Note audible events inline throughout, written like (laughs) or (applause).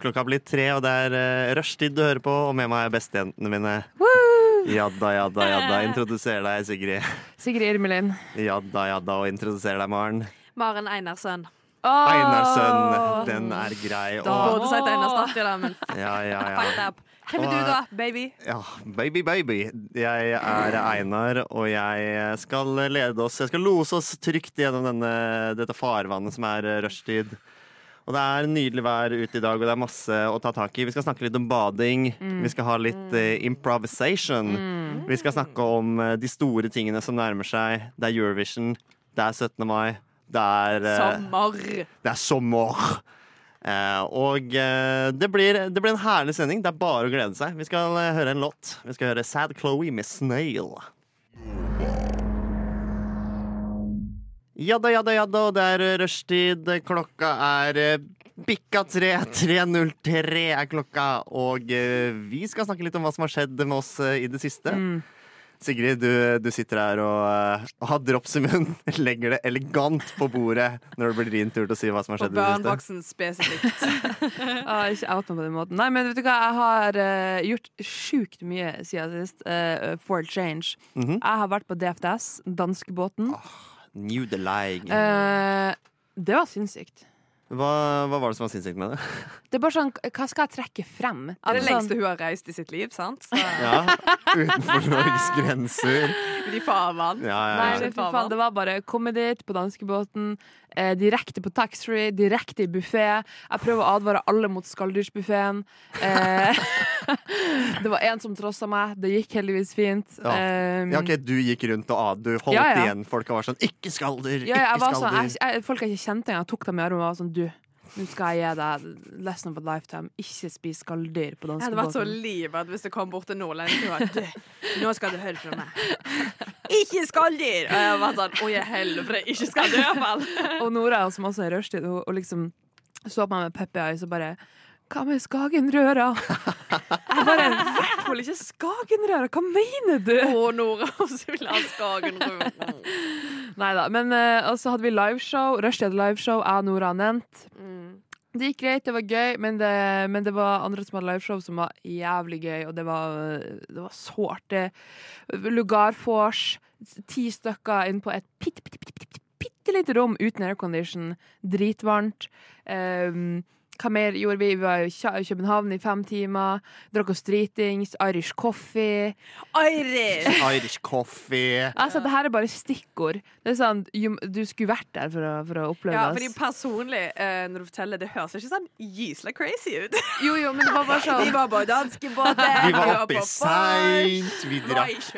Klokka blir tre, og det er uh, rushtid du hører på, og med meg er bestejentene mine. Jadda, jadda, jadda. Introduser deg, Sigrid. Sigrid Irmelin. Jadda, jadda, og introduser deg, Maren. Maren Einarsson. Einarsson, den er grei. Og, Burde sagt Einarsdatter, da, men (laughs) ja, ja, ja. Hvem er du, da, baby? ja. Baby, baby. Jeg er Einar, og jeg skal lede oss Jeg skal lose oss trygt gjennom denne, dette farvannet som er eh, rushtid. Og det er nydelig vær ute i dag, og det er masse å ta tak i. Vi skal snakke litt om bading. Vi skal ha litt uh, improvisation. Vi skal snakke om uh, de store tingene som nærmer seg. Det er Eurovision. Det er 17. mai. Det er uh, Sommer. det er sommer. Og det, blir, det blir en herlig sending. Det er bare å glede seg. Vi skal høre en låt. Vi skal høre Sad Chloé med Snail. Jadda, jadda, jadda, og det er rushtid. Klokka er eh, bikka tre. (laughs) 3.03 er klokka. Og eh, vi skal snakke litt om hva som har skjedd med oss eh, i det siste. Sigrid, du, du sitter her og, eh, og har drops i munnen. (laughs) Legger det elegant på bordet når det blir din tur til å si hva som har skjedd i det siste. barneboksen spesifikt. (laughs) Ah, ikke out på den måten. Nei, men vet du hva, jeg har uh, gjort sjukt mye siden sist. Uh, for a change. -hmm. Jeg har vært på DFDS, danskebåten. New the line. Eh, det var sinnssykt. Hva, hva var det som var sinnssykt med det? (laughs) Det er bare sånn, Hva skal jeg trekke frem? Det er det Altså, lengste hun har reist i sitt liv, sant? Så, Ja, Utenfor Norges grenser. De farvann. Ja, ja, Nei, ja. det, faen, det var bare komme dit på danskebåten, eh, direkte på taxfree, direkte i buffé. Jeg prøver å advare alle mot skalldyrsbuffeen. Eh, (laughs) det var en som trossa meg. Det gikk heldigvis fint. Ja. Eh, Ja, ok, Du gikk rundt og ad, du holdt Ja, ja. igjen. Folka var sånn 'ikke skalldyr', ikke skalldyr. sånn, jeg, jeg, folk jeg ikke kjente engang, tok dem i armen og var sånn Du, nå skal jeg gi deg lesson of a lifetime. Ikke spis skalldyr på Jeg hadde vært så danskebåten. livredd hvis det kom bort en nordlending og var du, nå skal du høre fra meg. (laughs) Ikke skalldyr! Og jeg var sånn, oi helvete, ikke skalldyr i hvert fall. (laughs) Og Nora, som også er rushtid, hun, hun liksom så på meg med puppy eyes og bare hva med Skagenrøra? (laughs) Jeg bare, i hvert fall ikke Skagenrøra! Hva mener du? Å, Nora, hun så vil ha skagen rundt. Nei da. Men uh, så hadde vi liveshow. Rushtid hadde liveshow. Jeg og Nora har Mm. Det gikk greit, det var gøy, men det, men det var andre som hadde liveshow som var jævlig gøy, og det var, det var sårt. Lugarvors, ti stykker inn på et bitte, bitte, bitte, bitte lite rom uten aircondition. Dritvarmt. Um, hva mer gjorde vi? Vi var i København i fem timer. Drakk oss dritings. Irish coffee. Irish! (laughs) Irish coffee. Altså, det her er bare stikkord. Det er sånn, Du skulle vært der for å, for å oppleve Ja, fordi personlig, eh, når du forteller, det høres ikke sånn gysla crazy ut. (laughs) Jo, jo, men det var bare sånn Vi var på danskebåten, Vi var oppe på seint, vi var drakk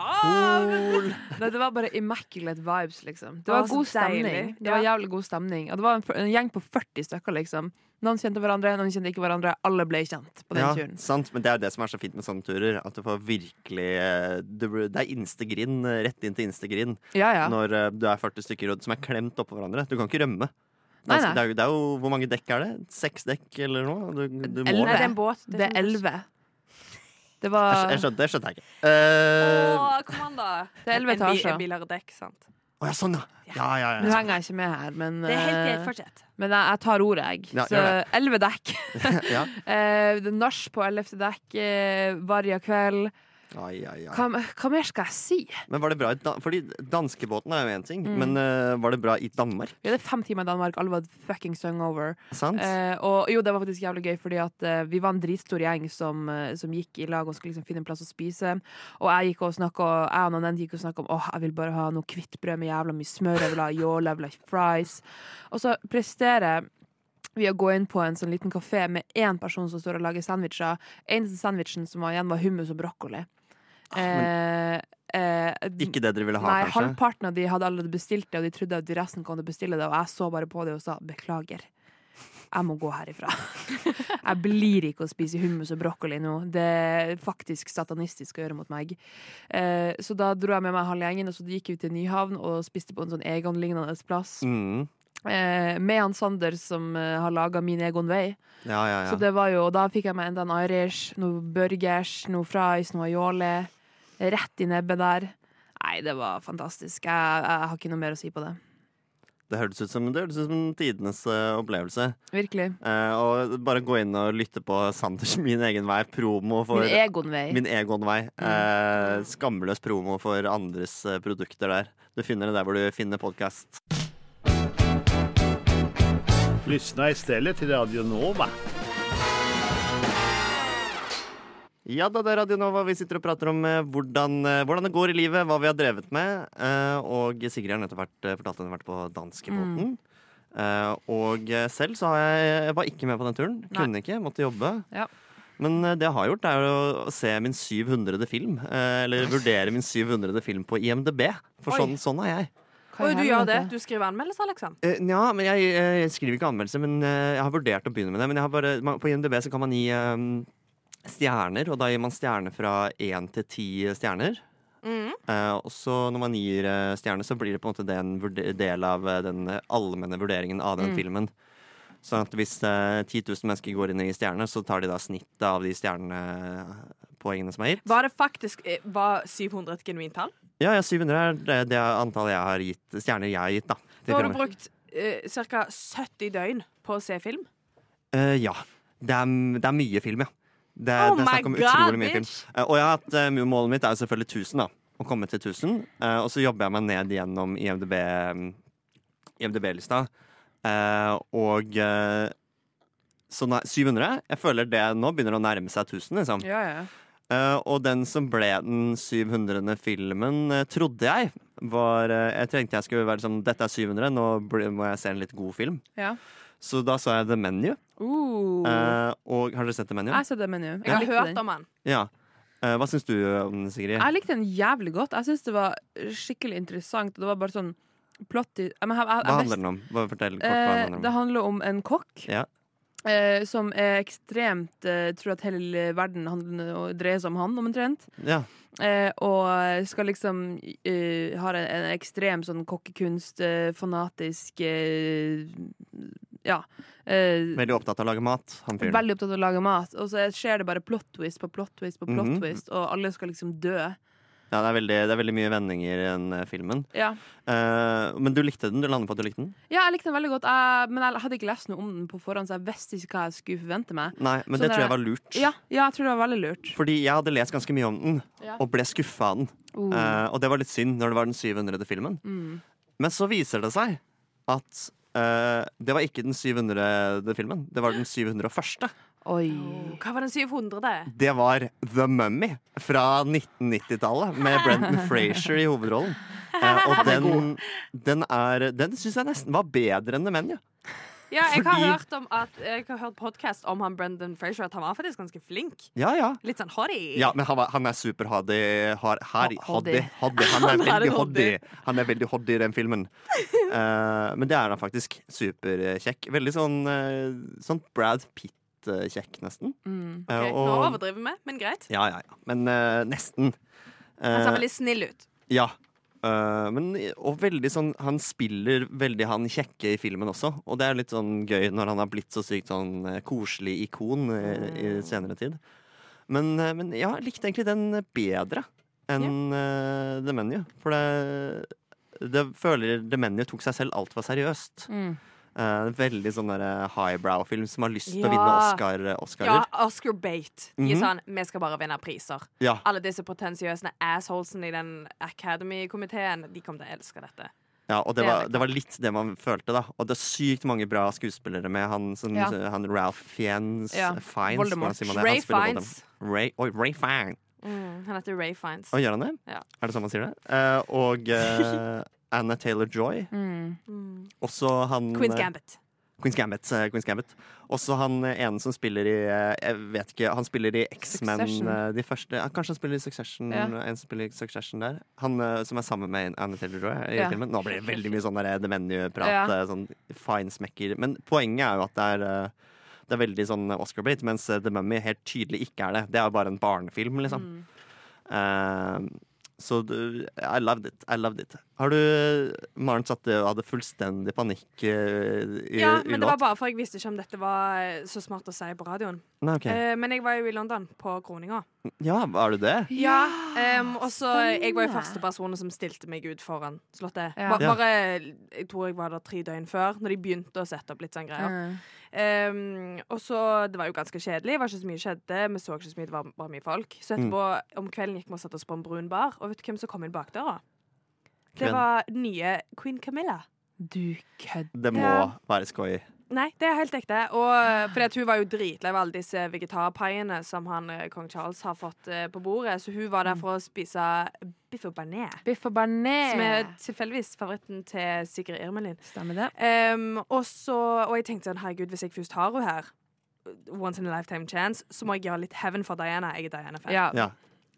alkohol. Nei, det var bare immaculate vibes, liksom. Det Å, var god stemning. deilig. Det var jævlig god stemning. Og det var en, en gjeng på 40 stykker, liksom. Noen kjente hverandre, noen kjente ikke hverandre. Alle ble kjent på den Ja, turen. sant, men det er det som er så fint med sånne turer. At du får virkelig eh, Det er instegrind, rett inn til instegrind Ja, ja. når eh, du er 40 stykker som er klemt oppå hverandre. Du kan ikke rømme. Nei, Altså, nei. Det, er jo, det er jo Hvor mange dekk er det? Seks dekk eller noe? Du, du må Nei, det er en båt. Det er buss. elleve. Det var jeg skjønte, det skjønte jeg ikke. Uh, Å, kom an, da. Det er elleve etasjer. En en har dekk, sant. Å ja, sånn, ja. Ja, ja, Nå henger jeg ikke med her, men, Det er helt eh, greit. Fortsett. men jeg, jeg tar ordet, jeg. Ja, Så elleve dekk. (laughs) ja. (laughs) Eh, Nach på ellevte dekk eh, varje kveld. Ai, ai, ai. Hva, hva mer skal jeg si? Men var det bra i Fordi danskebåten er jo én ting, Mm. men uh, var det bra i Danmark? Vi hadde fem timer i Danmark, alle var fucking hungover. Sant? Uh, og jo, det var faktisk jævlig gøy, fordi at uh, vi var en dritstor gjeng som, som gikk i lag og skulle liksom finne en plass å spise. Og jeg gikk og snakka, jeg og noen gikk og snakka om åh, jeg vil bare ha noe hvitt brød med jævla mye smør, jeg vil ha jåle, jeg vil ha fries. Og så presterer vi å gå inn på en sånn liten kafé med én person som står og lager sandwicher. Eneste sandwichen som var igjen, var hummus og brokkoli. Eh, eh, Ikke det dere ville ha, Nei, kanskje? halvparten av de hadde allerede bestilt det, og de trodde at de resten kom til å bestille det, og jeg så bare på det og sa beklager. jeg må gå herifra. (laughs) jeg blir ikke å spise hummus og brokkoli nå. Det er faktisk satanistisk å gjøre mot meg. Eh, så da dro jeg med meg halve gjengen, og så gikk vi til Nyhavn og spiste på en sånn Egon-lignende plass. Mm. Eh, med han Sander som eh, har laga Min Egon Way. Ja, ja, Så det var jo, og da fikk jeg meg enda en Irish, noe burgers, noe fries, noe aioli. Rett i nebbet der. Nei, det var fantastisk. Jeg, jeg har ikke noe mer å si på det. Det hørtes ut som, det hørtes ut som tidenes uh, opplevelse. Virkelig. Uh, og bare gå inn og lytte på Sanders (laughs) Min egen vei, promo for Min Egon vei. Min egen vei. Uh, skamløs promo for andres produkter der. Du finner det der hvor du finner podkast. Lyssna istället till Radio Nova. Ja da, det er Radio Nova. Vi sitter og prater om eh, hvordan, eh, hvordan det går i livet, hva vi har drevet med. Eh, og Sigrid har nettopp vært, fortalt at hun har vært på danskebåten. Mm. og selv så har jeg, jeg var ikke med på den turen. Kunne ikke, måtte jobbe. Ja. Men det jeg har gjort, er å se min 700. film. Eller vurdere min 700. film på IMDb. For sånn, sånn er jeg. Oi, du gjør det? Du skriver anmeldelser, liksom? ja, men jeg, jeg skriver ikke anmeldelse, men jeg har vurdert å begynne med det. Men jeg har bare, på IMDb så kan man gi stjerner, og da gir man stjerner fra én til ti stjerner. Mm. Uh, og så når man gir uh, stjerner, så blir det på en måte det en del av uh, den allmenne vurderingen av den Mm. filmen. Sånn at hvis uh, 10 000 mennesker går inn i stjerner, så tar de da snittet av de stjernepoengene som er gitt. Var det faktisk Var 700 et genuint tall? Ja, ja, 700 er det, det antallet jeg har gitt, stjerner jeg har gitt, da. Da har du brukt ca. 70 døgn på å se film? Ja. Det er, det er mye film, ja. Det, Oh det er snakk om God, utrolig mye bitch! film. og jeg har hatt, eh, målet mitt er jo selvfølgelig 1000, da. Å komme til 1000. Eh, og så jobber jeg meg ned gjennom IMDb-lista. IMDb-lista. Eh, og eh, så nei, 700. Jeg føler det nå begynner å nærme seg 1000, liksom. Ja, ja. Uh, og den som ble den 700. filmen, uh, trodde jeg var uh, Jeg tenkte jeg skulle være sånn Dette er 700, nå må jeg se en litt god film. ja. Så da så jeg The Menu. Uh, Eh, og har dere sett The Menu? jeg har sett The menu. Jeg har ja. hørt om den. Ja. Eh, hva syns du om den, Sigrid? Jeg likte den jævlig godt. Jeg syns det var skikkelig interessant. Og det var bare sånn plott i jeg, jeg, jeg, Hva handler den om? Fortell kort hva den Eh, handler om. det handler om en kokk Ja. eh, som er ekstremt eh, Tror at hele verden handler, og dreier seg om han, omtrent. Ja. Eh, og skal liksom eh, Har en, en ekstrem sånn kokkekunst, eh, fanatisk eh, Ja. Eh, Veldig opptatt av å lage mat, han fyren. Veldig opptatt av å lage mat. Og så skjer det bare plot twist på plot twist på plot Mhm. twist, og alle skal liksom dø. Ja, det er, veldig, det er veldig mye vendinger i den eh, filmen. Ja, Eh, men du likte den? Du landet på at du likte den? ja jeg likte den veldig godt, jeg, men jeg hadde ikke lest noe om den på forhånd, så jeg visste ikke hva jeg skulle forvente meg. Nei, men Så det der, tror jeg var lurt. Ja, ja jeg tror det var veldig lurt. Fordi jeg hadde lest ganske mye om den, Ja. og ble skuffa av den. Uh. Eh, og det var litt synd når det var den 700. filmen. Mm. Men så viser det seg at eh, det var ikke den 700. filmen. Det var den 701. Oi. Hva var den 700? Det var The Mummy fra 1990-tallet, med Brendan Frazier i hovedrollen. Uh, og den, den, er, den syns jeg nesten var bedre enn The Menu. Ja, jeg har Fordi- hørt om at Jeg har hørt podcast om han Brendan Frazier, at han var faktisk ganske flink. Ja, ja. Litt sånn hoddy Ja, men han, var, han er super-hoddy. Har, har, hoddy, hoddy. hoddy. Han er (laughs) Han er veldig hoddy. hoddy. Han er veldig hoddy i den filmen. (laughs) Eh, men det er han faktisk. Superkjekk. Veldig sånn, eh, sånn Brad Pitt-kjekk, nesten. Mm. Eh, Nå og, overdriver vi, men greit. ja, ja, ja. Men eh, nesten. Han ser Eh, veldig snill ut. Ja. Eh, men, og veldig sånn Han spiller veldig han kjekke i filmen også. Og det er litt sånn gøy når han har blitt så sykt sånn eh, koselig ikon i, i senere tid. Men, eh, men ja, jeg likte egentlig den bedre enn uh, The Menu. For det, det føler The Menu tok seg selv altfor seriøst. Mm. Eh, veldig sånn highbrow-film som har lyst til å vinne Oscar, Ja, Oscar Bate. De er Mhm. sånn Vi skal bare vinne priser. Ja. Alle disse potensiøse assholesene i den Academy-komiteen, de kommer til å elske dette. Ja, og det Det var, det var litt det man følte, da. Og det er sykt mange bra skuespillere med han, som, Ja. han Ralph Fiennes. Ja, Fiennes? Ray Fiennes. Ray, oi, Ray Fiennes. Mm, han heter Ray Fiennes. Og gjør han det? Ja. Er det sånn man sier det? Uh, og eh, (laughs) Anna Taylor-Joy. Mm. Mm. Også han Queen's eh, Gambit. Queen's Gambit. eh, Queen's Gambit. Også han eh, ene som spiller i Jeg vet ikke, han spiller i X-Men de første Kanskje han spiller i Succession. Ja. En som spiller i Succession der. Han som er sammen med Anne Taylor-Joy i Ja. filmen. Nå blir det veldig mye sånn The Menu-prat. Ja. Sånn fine-smekker. Men poenget er jo at det er det er veldig sånn Oscar-bait, mens The Mummy helt tydelig ikke er det. Det er jo bare en barnefilm, liksom. Eh, så du, I loved it. I loved it. Har du Maren satt det og hadde fullstendig panikk eh, i, Ja, i men det var bare for jeg visste ikke om dette var eh, så smart å si på radioen. Nei, okay. Eh, men jeg var jo i London på kroninga. Ja, var du det? Ja, Um, og så Jeg var jo første personen som stilte meg ut foran Slottet. Ja. bare Jeg tror jeg var der tre døgn før, når de begynte å sette opp litt sånn greier. Mm. Em, og så Det var jo ganske kjedelig. Det var ikke så mye skjedde. Vi så ikke så mye, det var var mye folk. Så etterpå om kvelden gikk vi og satte oss på en brun bar, og vet du hvem som kom inn bakdøra? Det var nye Queen Camilla. Du kødder. Det må være skoj. Nei, det er helt ekte. Og for at hun var jo dritlei av alle disse vegetarpaiene som han, eh, kong Charles har fått eh, på bordet, så hun var der for å spise biff og bearnés. Biff og bearnés. Som er tilfeldigvis favoritten til Sigrid Irmelin. Stemmer det. Um, og, så, og jeg tenkte sånn, herregud, hvis jeg først har henne her, once in a lifetime chance, så må jeg gjøre litt heaven for Diana. Jeg er Diana-fan. Ja. Ja.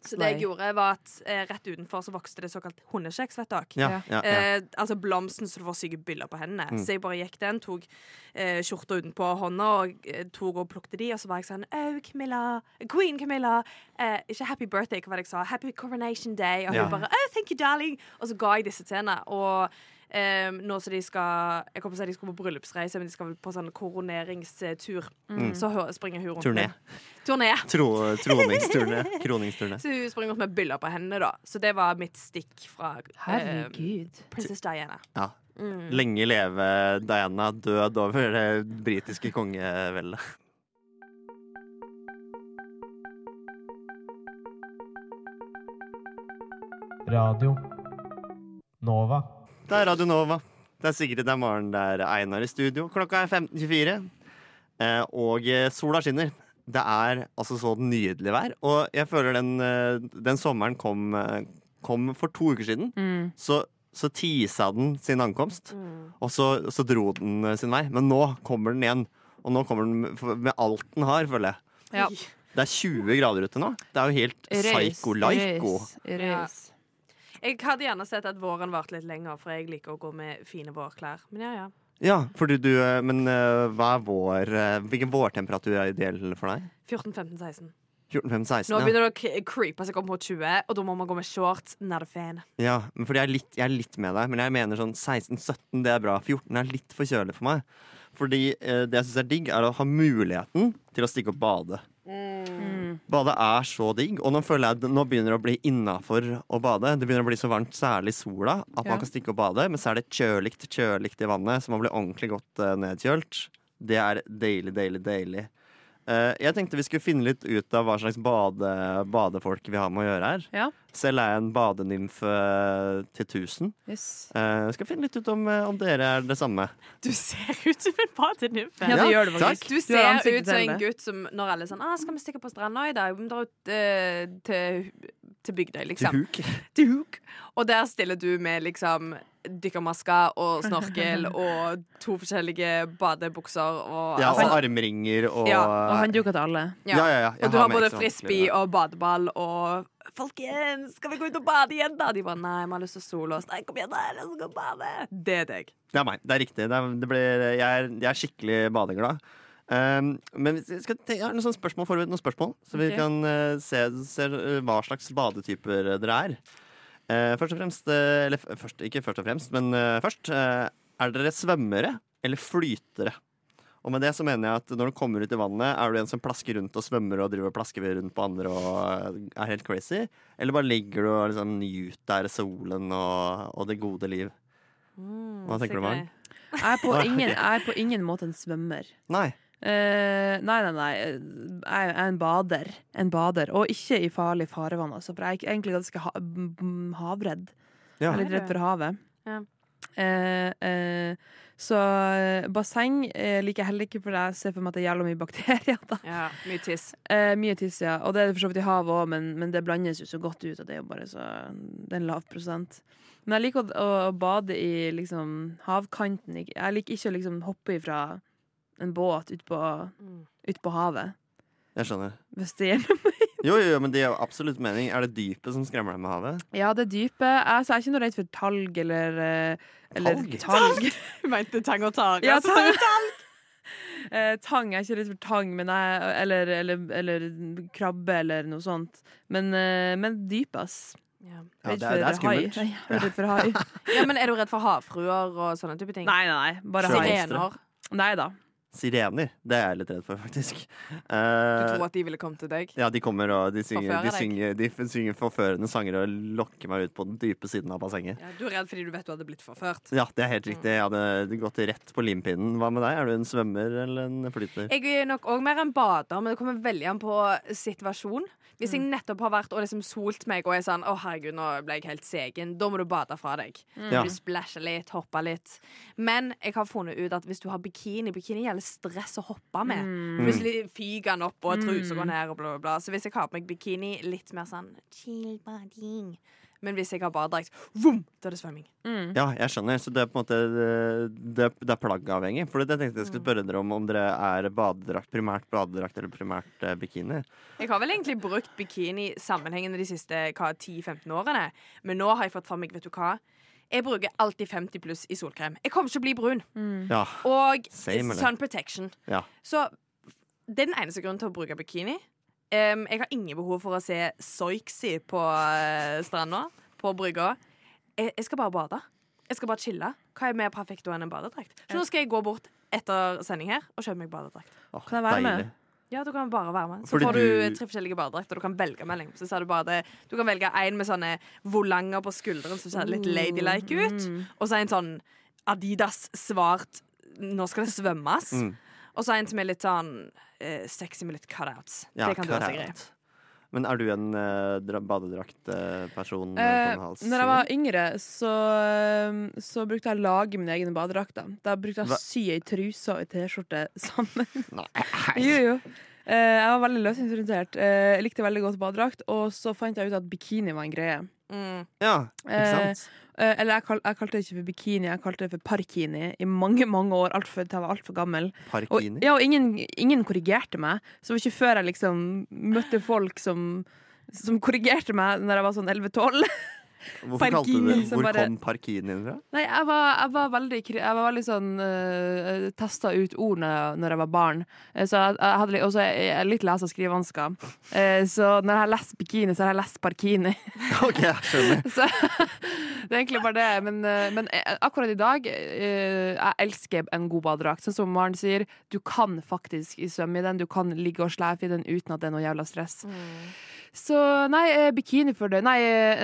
Så det jeg gjorde, var at eh, rett utenfor så vokste det såkalt hundekjeks. Ja, ja, ja. Eh, altså blomsten så du får syke byller på hendene. Mm. Så jeg bare gikk den, tok eh, skjorta utenpå hånda og eh, tok og plukket de, og så var jeg sånn Au, Camilla. Queen Camilla. Eh, ikke Happy Birthday, hva var det jeg sa? Happy Coronation Day. Og Ja. hun bare Oh, thank you, darling. Og så ga jeg disse til henne. Og eh, nå som de skal Jeg kommer til å si de skal på bryllupsreise, men de skal på sånn koroneringstur. Mm. Så springer hun rundt Turné. Turné. Tro, troningsturné. Kroningsturné. Så hun springer rundt med byller på hendene, da. Så det var mitt stikk fra um, Herregud. Princess Diana. Ja. Mm. Lenge leve Diana, død over det britiske kongeveldet. Radio Nova. Det er Radio Nova. Det er Sigrid, det er Maren, det er Einar i studio. Klokka er 15.24, eh, og sola skinner. Det er altså så nydelig vær. Og jeg føler den, eh, den sommeren kom, eh, kom for to uker siden. Mm. Så, så tisa den sin ankomst, Mm. og så, så dro den sin vei. Men nå kommer den igjen. Og nå kommer den med- alt den har, føler jeg. Ja. Det er 20 grader ute nå. Det er jo helt. Røys, røys. Jeg hadde gjerne sett at våren varte litt lenger, for jeg liker å gå med fine vårklær. Men ja, ja. Ja, fordi du eh, Men eh, hva er vår eh, Hvilken vårtemperatur er ideell for deg? 14, 15, 16. 14, 15, 16? Nå ja. begynner det å creepe seg opp mot 20, og da må man gå med shorts. Not a fan. Ja, men fordi jeg er, litt, jeg er litt med deg, men jeg mener sånn 16-17, det er bra. 14 er litt for kjølig for meg. Fordi eh, det jeg syns er digg, er å ha muligheten til å stikke opp bade. Mm. Bade er så digg, og nå føler jeg at nå begynner det å bli innafor å bade. Det begynner å bli så varmt, særlig sola, at man kan stikke og bade. Men så er det kjølikt, kjølikt i vannet, så man blir ordentlig godt eh, nedkjølt. Det er deilig, deilig, deilig. Eh, jeg tenkte vi skulle finne litt ut av hva slags bade, badefolk vi har med å gjøre her. Ja. Selv er jeg en badenymf eh, til tusen. Yes. Eh, skal finne litt ut om, om dere er det samme. Du ser ut som en badenymfe. Ja, det gjør det faktisk. takk. Du ser du ut som en gutt som når alle er sånn ah, 'Skal vi stikke på stranda i dag?' Vi drar ut til, til Bygdøy, liksom. Til huk. (laughs) Til Huk. Og der stiller du med liksom dykkermasker og snorkel (laughs) og to forskjellige badebukser og Ja, altså, og armringer og Ja, Og håndduker til alle. ja. Ja, ja, ja. Og du har har både frisbee og badeball og Folkens, skal vi gå ut og bade igjen, da? De bare nei, vi har lyst til å sole oss. Nei, kom igjen, da, la oss gå og bade. Det er deg. Det er meg. Det er riktig. Det er, det blir, jeg, er, jeg er skikkelig badeglad. Um, men vi skal jeg har noen sånne spørsmål forberedt noen spørsmål, så vi okay. kan uh, se, se eh, hva slags badetyper dere er. Uh, først og fremst eh, Eller først, ikke først og fremst, men eh, først. eh, er dere svømmere eller flytere? Og med det så mener jeg at når du kommer ut i vannet, er du en som plasker rundt og svømmer og driver og plasker rundt på andre og eh, er helt crazy? Eller bare ligger du og liksom nyter solen og, og det gode liv? Hva tenker du, Maren? Jeg er på (laughs) ingen, jeg er på ingen måte en svømmer. Nei. Eh, nei, nei, nei. Jeg er en bader. En bader. Og ikke i farlig farevann, altså. For jeg er egentlig ganske ha m- m- havredd. Ja. Jeg er litt redd for havet. Ja. Uh, uh, så basseng liker jeg heller ikke, for jeg ser for meg at det er jævla mye bakterier. Da. Ja, mye tiss. Eh, mye tiss, ja. Og det er det for så vidt i havet òg, men, men det blandes jo så godt ut, og det er jo bare så Det er en lav prosent. Men jeg liker å, å bade i liksom havkanten. Jeg liker ikke å liksom hoppe ifra en båt ute på, ut på havet. Jeg skjønner. Hvis det gjelder (laughs) Jo, jo, jo, men det gir jo absolutt mening. Er det dypet som skremmer deg med havet? Ja, det dypet. altså, Jeg er ikke noe redd for talg eller, eh, eller Talg? talg. (laughs) Mente tang og tang. Ja, tang. (laughs) Eh, tang. Jeg er ikke redd for tang, men jeg, eller, eller, eller krabbe eller noe sånt. Men, eh, men dyp, ass. Ja. Ja, det er, det er hai. skummelt. Nei, jeg er redd for hai. ja, men Er du redd for havfruer og sånne type ting? Nei, nei, nei. Bare hai. Sirener. Nei da. Sirener. Det er jeg litt redd for, faktisk. Du Eh, tror at de ville komme til deg? ja, de kommer og de synger, de synger, de synger forførende sanger og lokker meg ut på den dype siden av bassenget. Ja, du er redd fordi du vet du hadde blitt forført? Ja, det er helt riktig. Jeg hadde gått rett på limpinnen. Hva med deg? Er du en svømmer eller en flyter? Jeg er nok òg mer en bader, men det kommer veldig an på situasjon. Hvis jeg nettopp har vært og liksom solt meg og er sånn Å, herregud, nå ble jeg helt segen. Da må du bade fra deg. Ja. Du splæsjer litt, hopper litt. Men jeg har funnet ut at hvis du har bikini Bikini gjelder stress å hoppe med. Mm. Plutselig fyker den opp, og trusa går ned, og bla, bla, bla. Så hvis jeg har på meg bikini, litt mer sånn chill bading. Men hvis jeg har badedrakt, vroom, da er det svømming. Mm. Ja, jeg skjønner. Så det er på en måte Det, det er plaggavhengig. For det tenkte jeg skulle spørre dere om om dere er badedrakt, primært badedrakt eller primært eh, bikini. Jeg har vel egentlig brukt bikini sammenhengende de siste 10-15 årene. Men nå har jeg fått for meg, vet du hva Jeg bruker alltid 50 pluss i solkrem. Jeg kommer ikke til å bli brun. Ja. Og Same, sun protection. Ja. Så det er den eneste grunnen til å bruke bikini. Em, jeg har ingen behov for å se Soixy på uh, stranda, på brygga. Jeg, jeg skal bare bade. Jeg skal bare chille. Hva er mer perfekt enn en badedrakt? Så nå skal jeg gå bort etter sending her og kjøpe meg badedrakt. Oh, Kan jeg være med? Ja, du kan bare være med. Så Fordi får du, du- tre forskjellige badedrakter. Du kan velge melding. Så sa du bare det. Du kan velge en med sånne volanger på skulderen som ser litt ladylike ut. Mm. Og så en sånn Adidas svart Nå skal det svømmes. Mm. Og så en som er litt sånn eh, sexy med litt cutouts. Ja, det kan cut i. out. Men er du en uh, badedraktperson? Eh, Uh, når jeg var yngre, så, eh, så brukte jeg å lage mine egne badedrakter. Da brukte jeg å sy ei truse og ei T-skjorte (laughs) sammen. Nei. Jo, jo. Eh, jeg var veldig løsningsorientert. Eh, likte veldig godt badedrakt, og så fant jeg ut at bikini var en greie. Mm. Ja, ikke Eh, sant? Eh, eller jeg, kal jeg kalte det ikke for bikini, jeg kalte det for parkini i mange mange år. Alt for, jeg var altfor gammel. Og, Parkini? ja, og ingen, ingen korrigerte meg. Så det var ikke før jeg liksom møtte folk som, som korrigerte meg Når jeg var sånn 11-12. (laughs) Hvorfor kalte du det Hvor bare- kom parkinien fra? Nei, jeg var, jeg var veldig, jeg var veldig sånn uh, Testa ut ordene når jeg, var barn. Eh, så jeg, jeg hadde også jeg, litt lese- og skrivevansker. Uh, så når jeg har lest bikini, så har jeg lest parkini. (laughs) OK, jeg skjønner. (laughs) Så det er egentlig bare det. Men, uh, men eh, akkurat i dag eh, Jeg elsker en god badedrakt. Sånn som Maren sier, du kan faktisk svømme i den. Du kan ligge og slepe i den uten at det er noe jævla stress. Så nei, eh, bikini for det. Nei,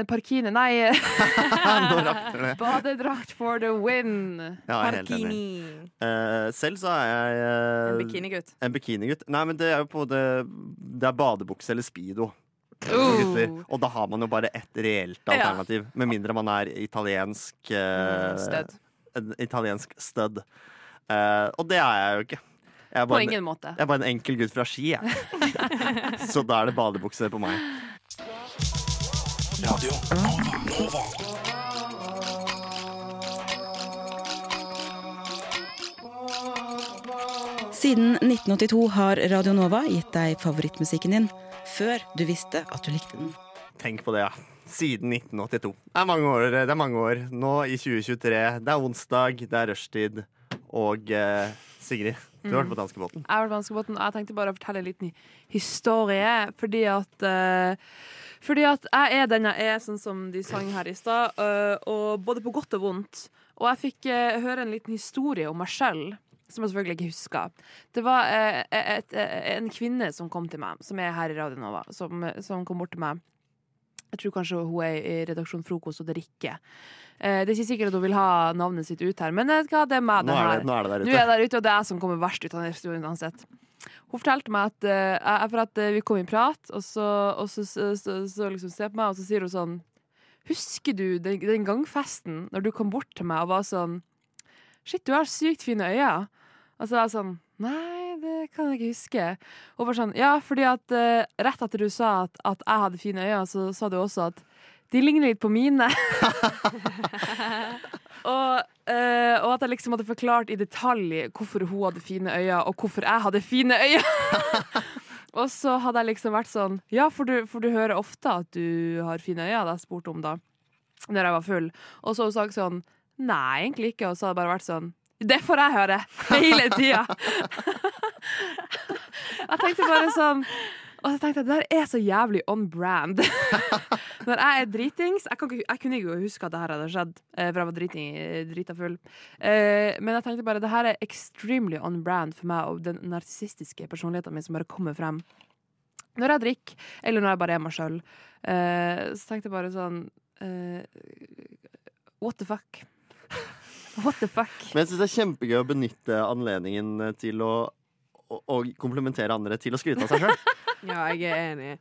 parkine. Nei, eh, (laughs) (laughs) badedrakt for the win. Ja. Parkini. Uh, selv så er jeg uh, En bikinigutt. En bikinigutt. Nei, men det er jo på det Det er badebukse eller speedo. for Oh. Og da har man jo bare ett reelt Ja. alternativ. Med mindre man er italiensk eh, Mm, Stødd. En italiensk stødd. Eh, og det er jeg jo ikke. Jeg er På bare, en, ingen måte. jeg er bare en enkel gutt fra Ski, jeg. (laughs) Så da er det badebukse på meg. Radio Nova. Nova. Siden 1982 har Radio Nova gitt deg favorittmusikken din før du visste at du likte den. Tenk på det, ja. Siden 1982. Det er mange år. Det er mange år. Nå i 2023. Det er onsdag, det er rushtid. Og eh, Sigrid, du har vært på danskebåten. Jeg har vært på danskebåten, og jeg tenkte bare å fortelle en liten historie. Fordi at uh, Fordi at jeg er den jeg er, sånn som de sang her i stad. Uh, og både på godt og vondt. Og jeg fikk uh, høre en liten historie om meg sjøl. Som jeg selvfølgelig ikke husker. Det var et, et, en kvinne som kom til meg, som er her i Radio Nova. Som, som kom bort til meg. Jeg tror kanskje hun er i redaksjon Frokost og drikke. Eh, det er ikke sikkert at hun vil ha navnet sitt ut her, men vet hva, det er meg. Nå er det, nå er det der Nå er ute. jeg der ute, og det er jeg som kommer verst ut av den historien uansett. Hun fortalte meg at, eh, for at eh, vi kom i prat, og så, og så, så, så, så liksom ser på meg, og så sier hun sånn Husker du den, den gangfesten når du kom bort til meg og var sånn Shit, du har sykt fine øyne. Og så var jeg sånn Nei, det kan jeg ikke huske. Hun var sånn Ja, fordi at uh, rett etter du sa at, at jeg hadde fine øyne, så sa du også at De ligner litt på mine. (laughs) og, eh, og at jeg liksom hadde forklart i detalj hvorfor hun hadde fine øyne, og hvorfor jeg hadde fine øyne. (laughs) og så hadde jeg liksom vært sånn Ja, for du, for du hører ofte at du har fine øyne, hadde jeg spurt om da. Når jeg var full. Og så har hun sagt sånn Nei, egentlig ikke. Og så hadde det bare vært sånn Det får jeg høre hele tida. (laughs) jeg tenkte bare sånn og så tenkte jeg, Det der er så jævlig on brand. (laughs) Når jeg er dritings Jeg, kan ikke, jeg kunne ikke huske at det her hadde skjedd, eh, for jeg var driting, drita full. Eh, men jeg tenkte bare det her er extremely on brand for meg og den narsissistiske personligheten min som bare kommer frem. Når jeg drikker, eller når jeg bare er meg sjøl, eh, så tenkte jeg bare sånn eh, What the fuck? (laughs) What the fuck? Men jeg syns det er kjempegøy å benytte anledningen til å å, å komplementere andre til å skryte av seg sjøl. (laughs) Ja, jeg er enig.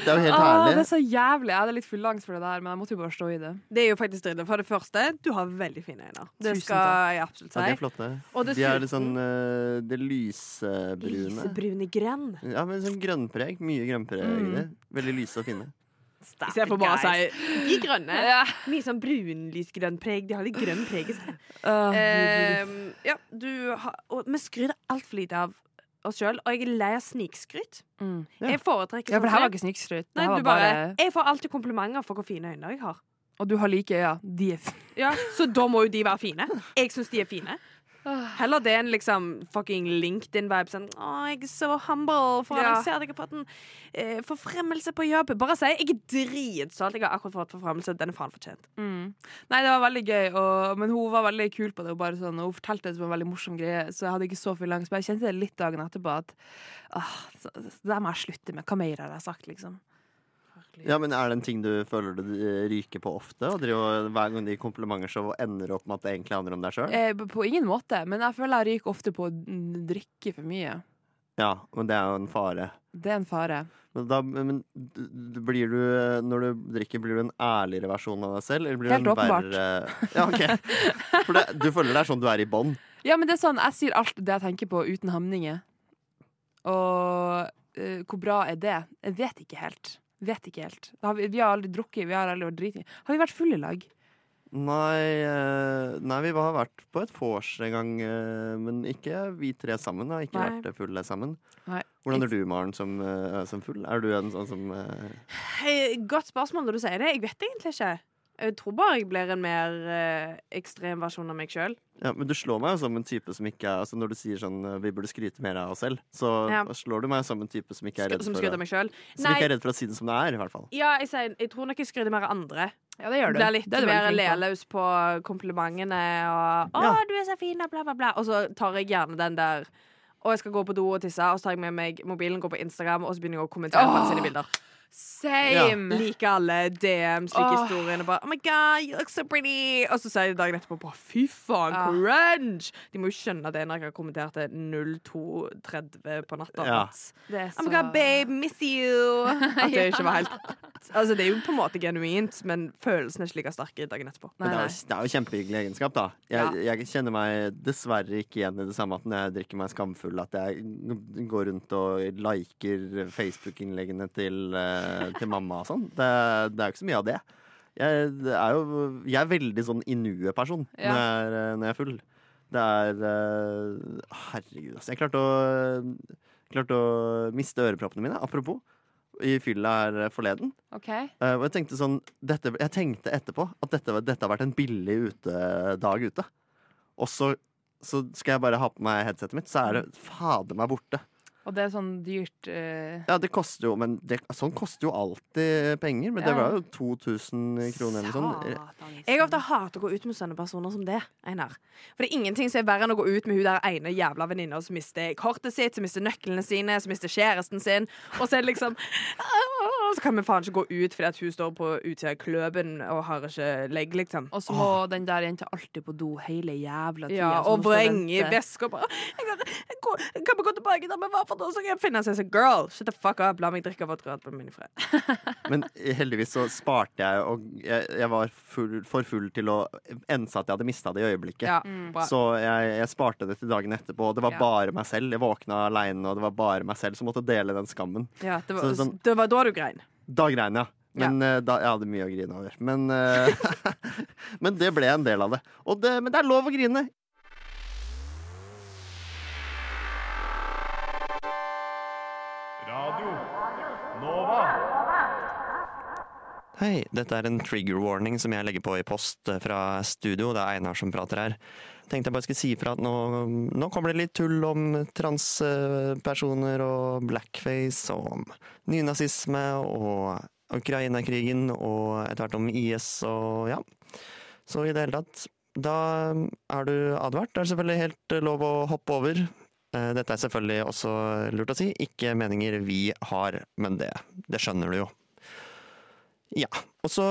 Det er jo helt Åh, det er så jævlig. Jeg hadde litt full angst for det der, men jeg måtte jo bare stå i det. Det er jo faktisk dritt. For det første, du har veldig fine øyne. Det Tusen skal jeg absolutt Ja, de er si. flotte. Og De er litt sånn uh, Det lysebrune. lysebrune grønn. Ja, men sånn grønnpreg. Mye grønnpreg i Mm. det. Veldig lyse og fine. Istedenfor bare å si de grønne. Ja. Mye sånn brunlysgrønn preg. De har litt grønn preg i seg. Uh, uh, ja, du har, og vi skryter altfor lite av oss sjøl, og jeg er lei av snikskryt. mm. Jeg foretrekker Ja, for det her var ikke snikskryt. Nei, var bare, bare Jeg får alltid komplimenter for hvor fine øyne jeg har. Og du har like øyne. De er fine. Ja, Så da må jo de være fine. Jeg syns de er fine. Heller det enn liksom fucking LinkedIn-vibe. Sånn, å, jeg er så humble for Ja. annonsere ser at jeg har fått en eh, forfremmelse på jobb. Bare si jeg er dritstolt. Jeg har akkurat fått forfremmelse. Den er faen fortjent. mm. Nei, det var veldig gøy, og, men hun var veldig kul på det. Bare sånn, hun fortalte det som en veldig morsom greie, så jeg hadde ikke så full angst. Men jeg kjente det litt dagen etterpå at åh, det der må jeg slutte med. Hva mer har jeg sagt, liksom? Ja, men Er det en ting du føler du eh, ryker på ofte? Og driver, hver gang de gir komplimenter, så ender opp med at det egentlig handler om deg sjøl? Eh, på ingen måte, men jeg føler jeg ryker ofte på å drikke for mye. Ja, men det er jo en fare. Det er en fare. Men da, men blir du, når du drikker, blir du en ærligere versjon av deg selv? Eller blir Helt du en åpenbart. verre Ja, ok. (laughs) For det, du føler det er sånn du er i bånd? Ja, men det er sånn, jeg sier alt det jeg tenker på uten hamninger. Og uh, hvor bra er det? Jeg vet ikke helt. Vet ikke helt. Har vi, vi har aldri drukket, vi har aldri vært driting. Har vi vært fulle i lag? Nei, eh, nei, vi har vært på et vors en gang, eh, men ikke vi tre sammen. Har ikke Nei. vært fulle sammen. Nei. Hvordan er du, Maren, som, eh, som full? Er du en sånn som eh, Eh, Godt spørsmål når du sier det. Jeg vet egentlig ikke. Jeg tror bare jeg blir en mer eh, ekstrem versjon av meg sjøl. Ja, men du slår meg jo som en type som ikke er altså Når du sier sånn eh, vi burde skryte mer av oss selv, så Ja. slår du meg som en type som ikke er redd Som for, meg selv. som ikke er redd for å si det som det er, i hvert fall. Ja, jeg, sier, jeg tror nok jeg skryter mer av andre. Ja, det gjør du. Blir litt Det er du mer lelaus på. komplimentene og 'Å, Ja. du er så fin', og bla, bla, bla. Og så tar jeg gjerne den der 'Å, jeg skal gå på do og tisse', og så tar jeg med meg mobilen, går på Instagram, og så begynner jeg å kommentere på sine bilder. Same! Like alle DMs, like oh. historiene. Bare 'Oh my God, you look so pretty'. Og så sier de dagen etterpå bare 'fy faen, Ja. cringe'. De må jo skjønne det når jeg har kommentert det 02.30 på natta. Ja. Oh my God, babe, miss you. (laughs) At det ikke var helt Altså, det er jo på en måte genuint, men følelsen er ikke like sterk dagen etterpå. Nei, Men det er, jo, det er jo kjempehyggelig egenskap, da. Jeg, jeg kjenner meg dessverre ikke igjen i det samme at når jeg drikker meg skamfull, at jeg går rundt og liker Facebook-innleggene til, eh, til mamma og sånn. Det, det er jo ikke så mye av det. Jeg, det er jo, jeg er veldig sånn i nuet-person Ja. når, eh, når jeg er full. Det er eh, Herregud, altså. Jeg klarte å, klarte å miste øreproppene mine, apropos, i fylla her forleden. Okay. Uh, og jeg tenkte sånn dette, Jeg tenkte etterpå at dette, dette har vært en billig utedag ute. Og så, så skal jeg bare ha på meg headsetet mitt, så er det fader meg borte. Og det er sånn dyrt uh... Ja, det koster jo Men det, sånn koster jo alltid penger. Men det var jo 2000 kroner eller noe sånt. Jeg ofte hater å gå ut med sånne personer som det. Einar. For det er ingenting som er verre enn å gå ut med hun der ene jævla venninna som mister kortet sitt, som mister nøklene sine, som mister kjæresten sin. Og så er det liksom «Åh», Så kan vi faen ikke gå ut fordi at hun står på utsida av kløben og har ikke legg, liksom. Og så må den der jenta alltid på do hele jævla tida. Ja, og vrenge veska og bare jeg kan, jeg går, kan vi gå tilbake der vi var for noe, så kan jeg finne seg en girl. Shut the fuck up. La meg drikke vodkaen min i fred. (laughs) Men heldigvis så sparte jeg, og jeg, jeg var full, for full til å ense at jeg hadde mista det i øyeblikket. Ja, Mm. Så jeg, jeg sparte det til dagen etterpå, og det var Ja. bare meg selv. Jeg våkna aleine, og det var bare meg selv som måtte dele den skammen. Ja, det, var, Så sånn- det var da du grein. Da grein jeg. Men ja. da, jeg hadde mye å grine over. Men, eh, (laughs) men det ble en del av det. Og det. Men det er lov å grine. Radio Nova. Hei, dette er en trigger warning som jeg legger på i post eh, fra studio. Det er Einar som prater her. Tenkte jeg bare skulle si ifra at nå, nå kommer det litt tull om transpersoner og blackface og nynazisme og Ukraina-krigen og etter hvert om IS og ja. Så i det hele tatt, da er du advart. Det er selvfølgelig helt lov å hoppe over. Eh, Dette er selvfølgelig også lurt å si, ikke meninger vi har, men det, det skjønner du jo. Ja. Og så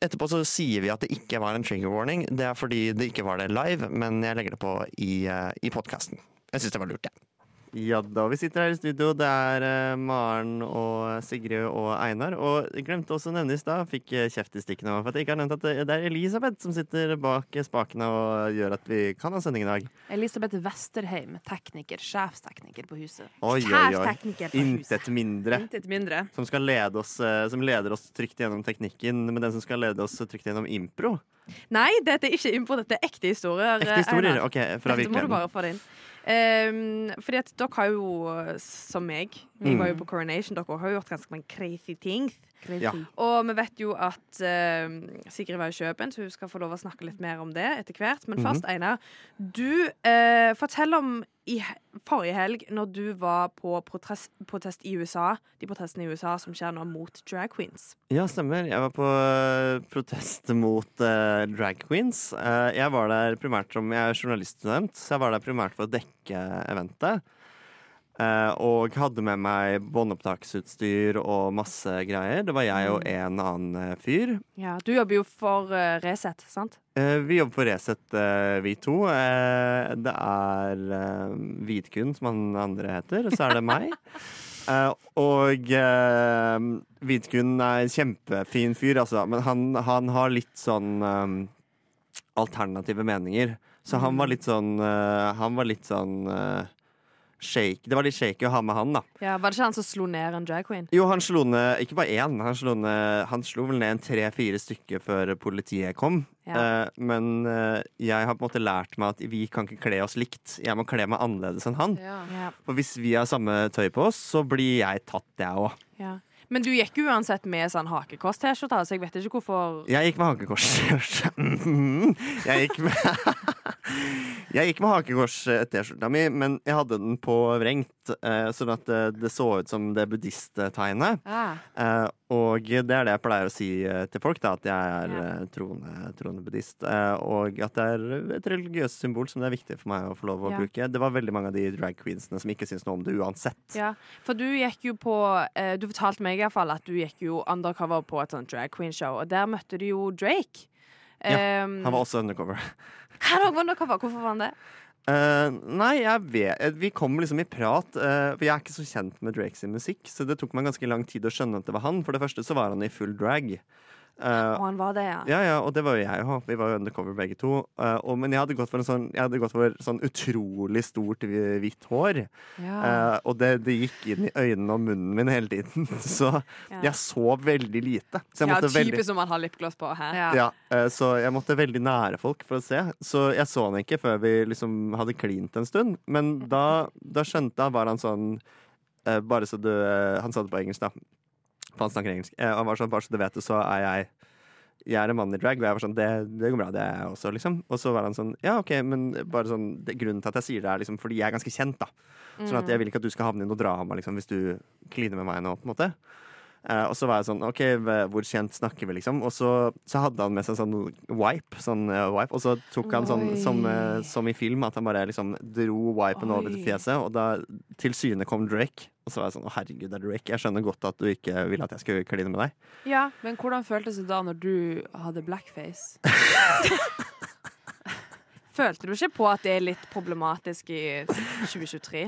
etterpå så sier vi at det ikke var en trigger warning. Det er fordi det ikke var det live, men jeg legger det på i, eh, i podkasten. Jeg syns det var lurt, jeg. Ja da, vi sitter her i studio. Det er eh, Maren og Sigrid og Einar. Og jeg glemte også å nevne i stad, fikk eh, kjeft i stikkene for at jeg ikke har nevnt at det, det er Elisabeth som sitter bak spakene og gjør at vi kan ha sending i dag. Elisabeth Westerheim, tekniker, sjefstekniker på huset. Oi, oi, oi. Sjefstekniker på. Intet mindre. Intet mindre. Som skal lede oss, eh, som leder oss trygt gjennom teknikken, men den som skal lede oss trygt gjennom impro. Nei, dette er ikke impro, dette er ekte historier. Ekte historier? Einar. OK, fra Dette må du virkeligheten. bare få det inn. Um, fordi at dere har jo, som meg Vi Mm. var jo på Coronation. Dere har jo gjort ganske mange crazy things. Ja. Og vi vet jo at uh, Sigrid var i Kjøben, så hun skal få lov å snakke litt mer om det etter hvert. Men Mhm. først, Einar, du uh, fortell om i forrige helg, når du var på protest, protest i USA, de protestene i USA som skjer nå mot drag queens. Ja, stemmer. Jeg var på uh, protest mot drag queens. Eh, jeg var der primært som Jeg er journaliststudent, så jeg var der primært for å dekke eventet. Eh, og hadde med meg båndopptaksutstyr og masse greier. Det var jeg og en annen eh, fyr. Ja, Du jobber jo for uh, Resett, sant? Vi jobber for Resett, vi to. Det er uh, Vidkun, som han andre heter, og så er det meg. (laughs) Og uh, Vidkun er en kjempefin fyr, altså, men han, han har litt sånn alternative meninger. Så han var litt sånn Han var litt sånn shake. Det var litt shaky å ha med han, da. Ja, Var det ikke han som slo ned en drag queen? Jo, han slo ned ikke bare én, han slo, ned, han slo vel ned en tre-fire stykker før politiet kom. Ja. Eh, men eh, jeg har på en måte lært meg at vi kan ikke kle oss likt. Jeg må kle meg annerledes enn han. Ja. For hvis vi har samme tøy på oss, så blir jeg tatt, jeg òg. Men du gikk uansett med sånn hakekors-T-skjorte, så jeg vet ikke hvorfor Jeg gikk med hakekors. (laughs) jeg gikk med (laughs) Jeg gikk med hakekors-T-skjorta mi, men jeg hadde den på vrengt, eh, sånn at det, det så ut som det buddhisttegnet. Ah. Eh, og det er det jeg pleier å si eh, til folk, da, at jeg er eh, troende, troende buddhist. Eh, og at det er et religiøst symbol som det er viktig for meg å få lov å Ja. bruke. Det var veldig mange av de drag queensene som ikke syntes noe om det uansett. Ja, for du gikk jo på eh, Du fortalte meg i hvert fall at du gikk jo undercover på et sånt drag queen-show, og der møtte du jo Drake. Ja, Um, Han var også undercover. han var undercover. Hvorfor var han det? Eh, nei, jeg vet eh, Vi kom liksom i prat. Uh, for jeg er ikke så kjent med Drake sin musikk, så det tok meg ganske lang tid å skjønne at det var han. For det første så var han i full drag. Eh, Og han var det, ja. ja, ja, og det var jo jeg òg. Vi var jo undercover begge to. Uh, og, men jeg hadde gått for en sånn, jeg hadde gått for sånn utrolig stort hvitt hår. Ja. Uh, og det, det gikk inn i øynene og munnen min hele tiden. (laughs) Så Ja. jeg så veldig lite. Så jeg ja, typisk veldig som man har lipgloss på. Hæ? Ja. ja, eh, så jeg måtte veldig nære folk for å se. Så jeg så han ikke før vi liksom hadde klint en stund. Men da, da skjønte han, var han sånn eh, Bare så du Han sa det på engelsk, da. For han snakker engelsk. Eh, han var sånn, bare så du vet det, så er jeg jeg er en mann i drag, og jeg var sånn det, det går bra, det er jeg også, liksom. Og så var han sånn Ja, OK, men bare sånn det, Grunnen til at jeg sier det, er liksom fordi jeg er ganske kjent, da. Sånn at jeg vil ikke at du skal havne i noe drama liksom, hvis du kliner med meg nå, på en måte. Eh, og så var jeg sånn OK, hvor kjent snakker vi, liksom? Og så, så hadde han med seg sånn wipe, sånn eh, wipe, og så tok han sånn som, eh, som i film, at han bare liksom dro wipen over til fjeset, og da til syne kom Drake. Og så var jeg sånn Å, herregud, det er Drake. Jeg skjønner godt at du ikke ville at jeg skulle kline med deg. Ja. Men hvordan føltes det da når du hadde blackface? (laughs) Følte du ikke på at det er litt problematisk i 2023?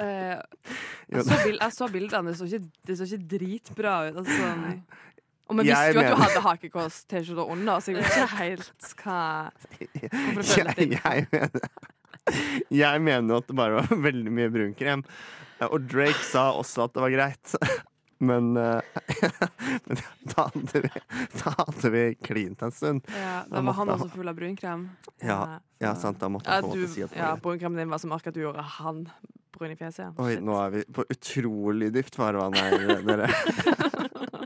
Jo. jeg, så bild, jeg så bildene, det så ikke, det så ikke dritbra ut. Altså, sånn. Og vi visste jo at du hadde hakekors-T-skjorte under, så jeg vet ikke helt hva Hvorfor Jeg, jeg, mener, jeg mener jo at det bare var veldig mye brunkrem. Og Drake sa også at det var greit. Men, eh, (laughs) men da hadde vi, da hadde vi klint en stund. Ja, Da var han også full av brunkrem. Ja, ja sant, da måtte han en du, måte si at ja, Brunkremen din var så mørk at du gjorde han brun i fjeset. Oi, nå er vi på utrolig dypt farvann her, dere. (laughs)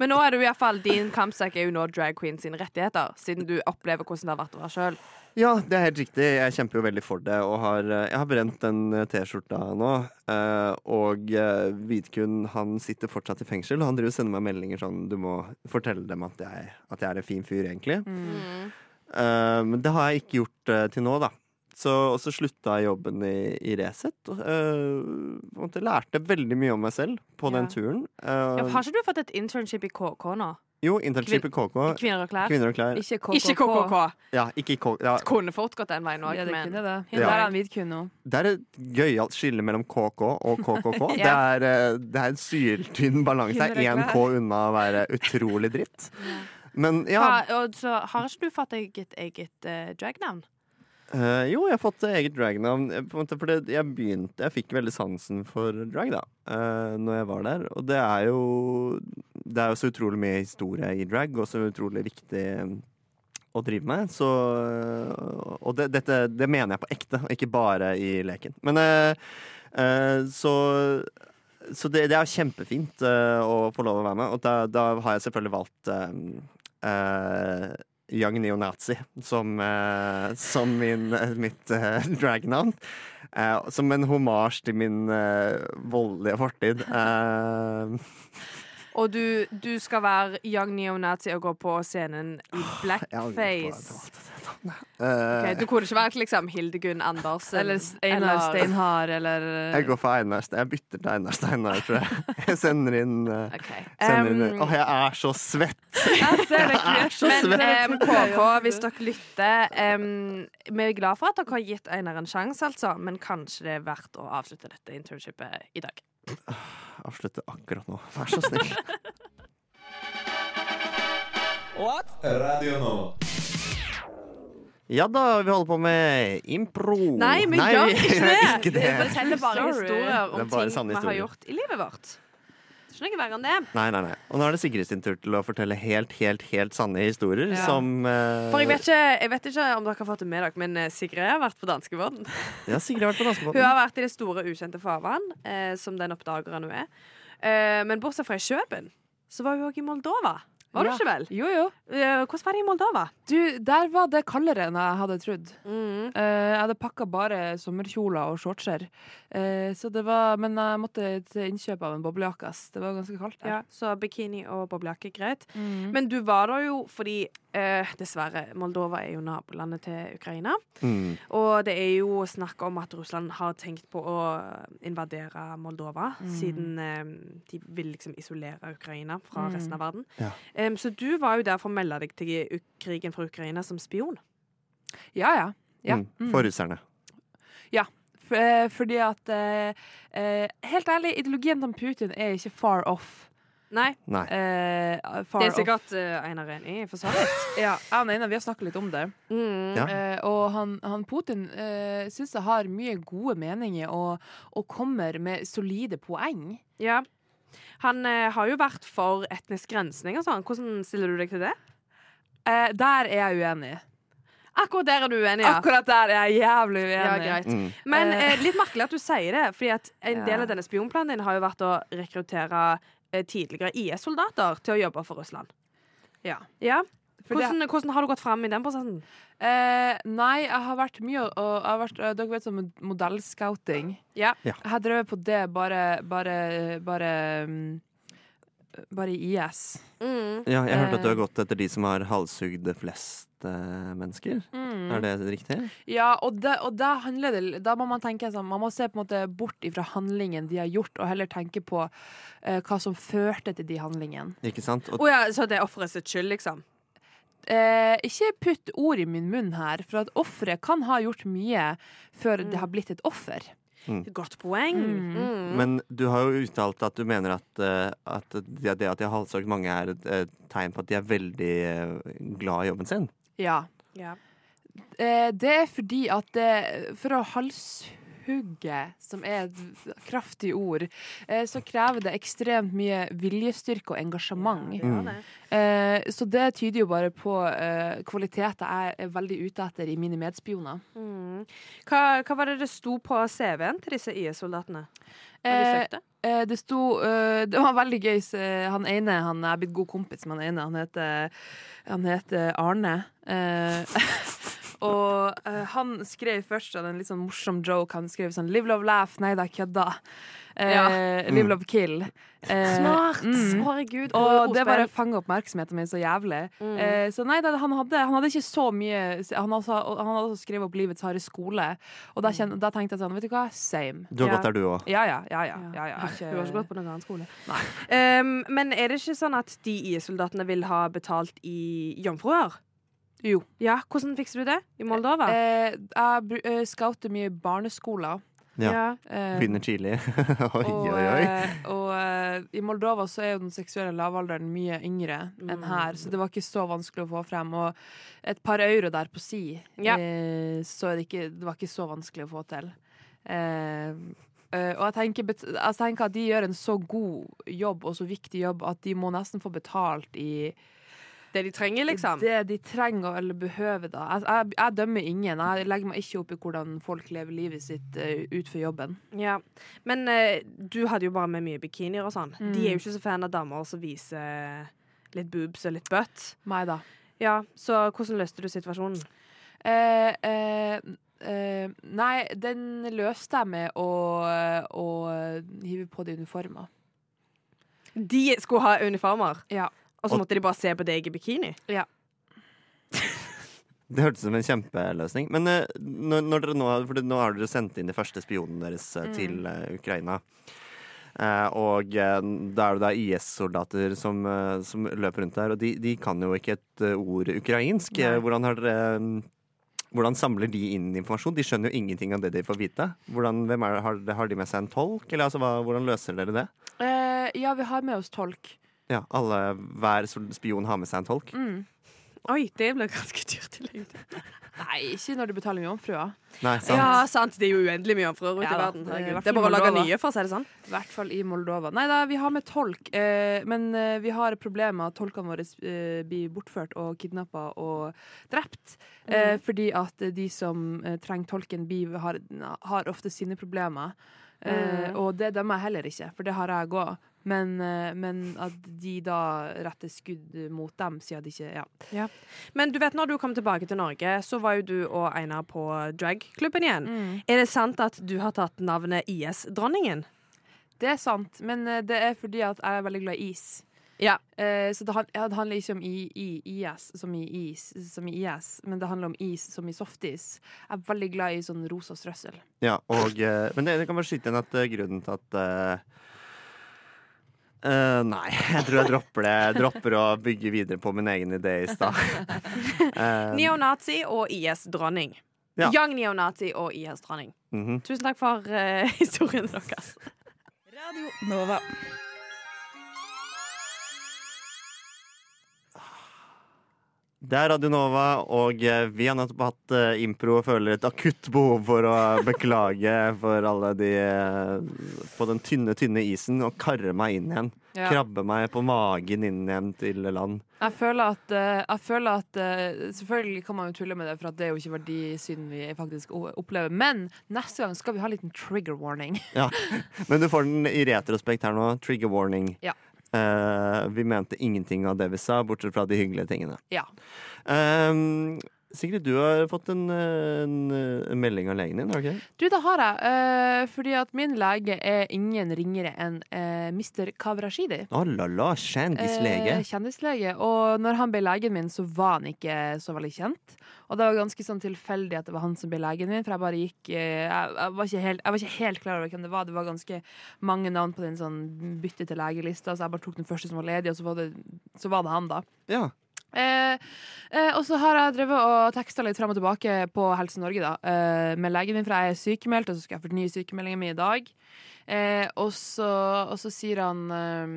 Men nå er det jo i hvert fall din kampsak er jo nå drag queen sine rettigheter, siden du opplever hvordan det har vært å være sjøl. Ja, det er helt riktig. Jeg kjemper jo veldig for det. Og har, eh, jeg har brent den eh, T-skjorta nå. eh, Og Vidkun han sitter fortsatt i fengsel. Og han driver og sender meg meldinger sånn Du må fortelle dem at jeg, at jeg er en fin fyr, egentlig. Mm. Eh, men det har jeg ikke gjort til nå, da. Så, og så slutta jeg jobben i, i Resett. eh, en måte lærte veldig mye om meg selv på den turen. Uh, Ja, har ikke du fått et internship i KK nå? jo, internship i KK. Kvinner og klær? Kvinner og klær. Ikke KKK. Ikke KKK. Ja, ikke K Ja, kunne fort gått den veien òg, Ja, det men kunne det. Ja. Der er hvitkunn nå. Det er et gøyalt skille mellom KK og KKK. (laughs) det, er, eh, det er en syltynn balanse. Det er én K unna å være utrolig dritt. Men ja Ha, og så har ikke du fått deg et eget uh, dragnavn? Eh, Jo, jeg har fått eget dragnavn. eh, Jeg begynte Jeg fikk veldig sansen for drag da uh, Når jeg var der. Og det er jo Det er jo så utrolig mye historie i drag, og så utrolig viktig eh, å drive med. Så eh, Og det, dette det mener jeg på ekte, ikke bare i leken. Men uh, eh, så så det, det er kjempefint eh, å få lov å være med, og da, da har jeg selvfølgelig valgt eh, eh, Young Neonazi som, eh, som min, eh, mitt uh, dragnavn. Eh, som en homasj til min eh, voldelige fortid. Eh, Og du, du skal være young neonazi og gå på scenen i blackface. Eh, du kunne ikke vært liksom Hildegunn Andersen. Eller Einar Steinhard, eller jeg går for Einar Steinhard. Jeg bytter til Einar Steinhard, tror jeg. (laughs) Jeg sender inn, Åh, okay. Um, Åh, jeg er så svett! (laughs) Jeg ser det er Men em, KK, hvis dere lytter um, Vi er glad for at dere har gitt Einar en sjanse, altså, men kanskje det er verdt å avslutte dette internshipet i dag. (sighs) Avslutte akkurat nå, vær så snill. (laughs) Radio nå. Ja da, vi holder på med impro. Nei, vi gjør (laughs) ikke det! ikke Vi det. forteller bare historier om bare ting vi har gjort i livet vårt. Ikke noe verre enn det. Nei, nei, nei. Og nå er det Sigrid sin tur til å fortelle helt, helt, helt sanne historier Ja. som uh... For jeg vet, ikke, jeg vet ikke om dere har fått det med dere, men eh, Sigrid har vært på danskebåten. Ja, Sigrid har vært på Hun har vært i det store, ukjente farvann, eh, som den oppdageren hun er. Eh, men bortsett fra i Kjøben, så var hun òg i Moldova. Var Ja. ikke vel? Jo, jo. Eh, hvordan var det i Moldova? Du, der var det kaldere enn jeg hadde trodd. Mm. Eh, jeg hadde pakka bare sommerkjoler og shortser. Eh, så det var, men jeg måtte til innkjøp av en boblejakke. Det var ganske kaldt der. Ja, så bikini og boblejakke, greit. Mm. Men du var der jo fordi eh, Dessverre, Moldova er jo nabolandet til Ukraina. Mm. Og det er jo snakk om at Russland har tenkt på å invadere Moldova, Mm. siden eh, de vil liksom isolere Ukraina fra Mm. resten av verden. Ja. Em, så du var jo der for å melde deg til krigen for Ukraina som spion. Ja, ja. ja. Mm. Mm. For russerne. For, eh, fordi at eh, eh, Helt ærlig, ideologien til Putin er ikke far off. Nei, Nei. Uh, far det er sikkert uh, Einar enig i, for så vidt. (laughs) Ja, jeg og Einar vi har snakket litt om det. Mm. Ja. Uh, og han, han Putin uh, syns jeg har mye gode meninger og, og kommer med solide poeng. Ja. Han har jo vært for etnisk rensning og sånn. Hvordan stiller du deg til det? Eh, der er jeg uenig. Akkurat der er du uenig, ja. Akkurat der er jeg jævlig uenig. Ja, greit. Mm. Men Eh. litt merkelig at du sier det, fordi at en Ja. del av denne spionplanen din har jo vært å rekruttere tidligere IS-soldater til å jobbe for Russland. Ja. Ja. Hvordan, hvordan har du gått fram i den prosessen? Eh, nei, jeg har vært mye og, og jeg har vært, eh, Dere vet sånn modellscouting. Ja. Ja. Jeg har drevet på det bare Bare Bare, mm, bare i IS. Mm. Ja, jeg hørte at du Eh. har gått etter de som har halshugd flest eh, mennesker. Mm. Er det riktig? Ja, og, det, og da handler det Da må man tenke sånn Man må se på en måte bort ifra handlingen de har gjort, og heller tenke på eh, hva som førte til de handlingene. Ikke sant? Og, oh, ja, så det er offerets skyld, liksom? Eh, ikke putt ord i min munn her, for at offeret kan ha gjort mye før Mm. det har blitt et offer. Godt poeng. Mm. Mm. men du har jo uttalt at du mener at, eh, at det det at de har halshogd mange, er et, et tegn på at de er veldig eh, glad i jobben sin. Ja. Ja. Eh, det er fordi at det, For å halshugge hugget, som er et kraftig ord, eh, så krever det ekstremt mye viljestyrke og engasjement. Det. Eh, så det tyder jo bare på eh, kvaliteter jeg er veldig ute etter i mine medspioner. Mm. Hva, hva var det det sto på CV-en til disse IS-soldatene? Når de Eh, søkte? Eh, det sto Det var veldig gøy. Han ene han er blitt god kompis med han ene. Han heter, han heter Arne. (laughs) Og uh, han skrev først sånn, en litt sånn morsom joke. Han skrev sånn 'Live, love, laugh'. Nei da, kødda. Uh, Ja. (laughs) Live, love, kill. Uh, Smart! mm. Herregud. Og det bare fanga oppmerksomheten min så jævlig. Mm. Uh, så nei, da, han, hadde, han hadde ikke så mye Han, også, han hadde også skrevet opp livets harde skole. Og da, kjen, da tenkte jeg sånn, vet du hva, same. Du har Ja. gått der, du òg. Ja ja, ja. ja, ja, ja. Du har ikke gått på noen annen skole. Nei. Um, men er det ikke sånn at de IS-soldatene vil ha betalt i jomfruer? Jo. Ja, Hvordan fikser du det i Moldova? Eh, jeg br- eh, scouter mye barneskoler. Ja. ja. Begynner tidlig. (laughs) oi, og, oi, oi. eh, og eh, i Moldova så er jo den seksuelle lavalderen mye yngre enn her, så det var ikke så vanskelig å få frem. Og et par euro der på si, Ja. eh, så det, ikke, det var ikke så vanskelig å få til. Eh, Uh, og jeg tenker, jeg tenker at de gjør en så god jobb og så viktig jobb at de må nesten få betalt i Det de trenger, liksom? det de trenger eller behøver. da. Jeg, jeg, jeg dømmer ingen. Jeg legger meg ikke opp i hvordan folk lever livet sitt uh, utenfor jobben. Ja. Men uh, du hadde jo bare med mye bikinier og sånn. Mm. De er jo ikke så fan av damer som viser litt boobs og litt butt. Meg, da. Ja, Så hvordan løste du situasjonen? Uh, uh Uh, nei, den løste jeg med å, å hive på de uniformer. De skulle ha uniformer, Ja. Og så måtte de bare se på deg i bikini? Det hørtes ut som en kjempeløsning. Men uh, når, når dere nå, for nå har dere sendt inn de første spionene deres uh, Mm. til uh, Ukraina. Eh, og da er det da IS-soldater som, som løper rundt der, og de, de kan jo ikke et ord ukrainsk. Hvordan har eh, hvordan samler de inn informasjon? De skjønner jo ingenting av det de får vite. Hvordan, hvem er, har, har de med seg en tolk, eller altså, hva, hvordan løser dere det? Eh, ja, vi har med oss tolk. Ja, alle, Hver spion har med seg en tolk? Mm. Oi, det ble ganske dyrt i lengden. Nei, ikke når du betaler jomfruer. Nei, sant? Ja, sant. Det er jo uendelig mye jomfruer ute Ja i verden. det. Det er bare å lage nye, for å si det sånn. I hvert fall i Moldova. Nei da, vi har med tolk, eh, men eh, vi har et problem med at tolkene våre eh, blir bortført og kidnappa og drept. Eh, fordi at de som eh, trenger tolken, blir, har, har ofte sine problemer. Eh, Mm. og det dømmer jeg heller ikke, for det har jeg òg. Men, eh, men at de da retter skudd mot dem, siden de ikke Ja. Men du vet, når du kom tilbake til Norge, så var jo du og Einar på dragklubben igjen. Mm. Er det sant at du har tatt navnet IS-dronningen? Det er sant, men eh, det er fordi at jeg er veldig glad i is. Ja. Eh, så det, ja, det handler ikke om i, i, IS som i is, som i IS, men det handler om is som i softis. Jeg er veldig glad i sånn rosa strøssel. Ja, og, eh, men det, det kan være skyte inn at grunnen til at eh, eh, Nei, (laughs) jeg tror jeg dropper det. Jeg Dropper å bygge videre på min egen idé i stad. Uh, (laughs) Neonazi og IS-dronning. Ja. Young neonazi og IS-dronning. mhm. Tusen takk for uh, (laughs) historien deres. Radio Nova. Det er Radio Nova, og eh, vi har nettopp hatt uh, impro og føler et akutt behov for å (laughs) beklage for alle de uh, på den tynne, tynne isen og karre meg inn igjen. Ja. Krabbe meg på magen inn igjen til land. Jeg føler at, uh, jeg føler at Selvfølgelig kan man jo tulle med det, for at det er jo ikke verdisyn vi faktisk opplever. Men neste gang skal vi ha en liten trigger warning. Ja. Men du får den i retrospekt her nå. Trigger warning. Ja. Eh, vi mente ingenting av det vi sa, bortsett fra de hyggelige tingene. Ja. Um, Sigrid, du har fått en, eh, en, en melding av legen din, har du ikke det? Du, det har jeg. Uh, fordi at min lege er ingen ringere enn uh, Mr. Kavrashidi. Oh, la la, kjendislege. Uh, kjendislege. Og når han ble legen min, så var han ikke så veldig kjent. Og det var ganske sånn tilfeldig at det var han som ble legen min, for jeg bare gikk eh, jeg, jeg, var helt, jeg var ikke helt klar over hvem det var. Det var ganske mange navn på den sånn bytte til legelista, så jeg bare tok den første som var ledig, og så var det, så var det han, da. Ja. Eh, eh, og så har jeg drevet og teksta litt frem og tilbake på Helse Norge da, eh, med legen min, for jeg er sykemeldt, og så skal jeg fornye sykemeldingen min i dag. Eh, og, så, og så sier han eh,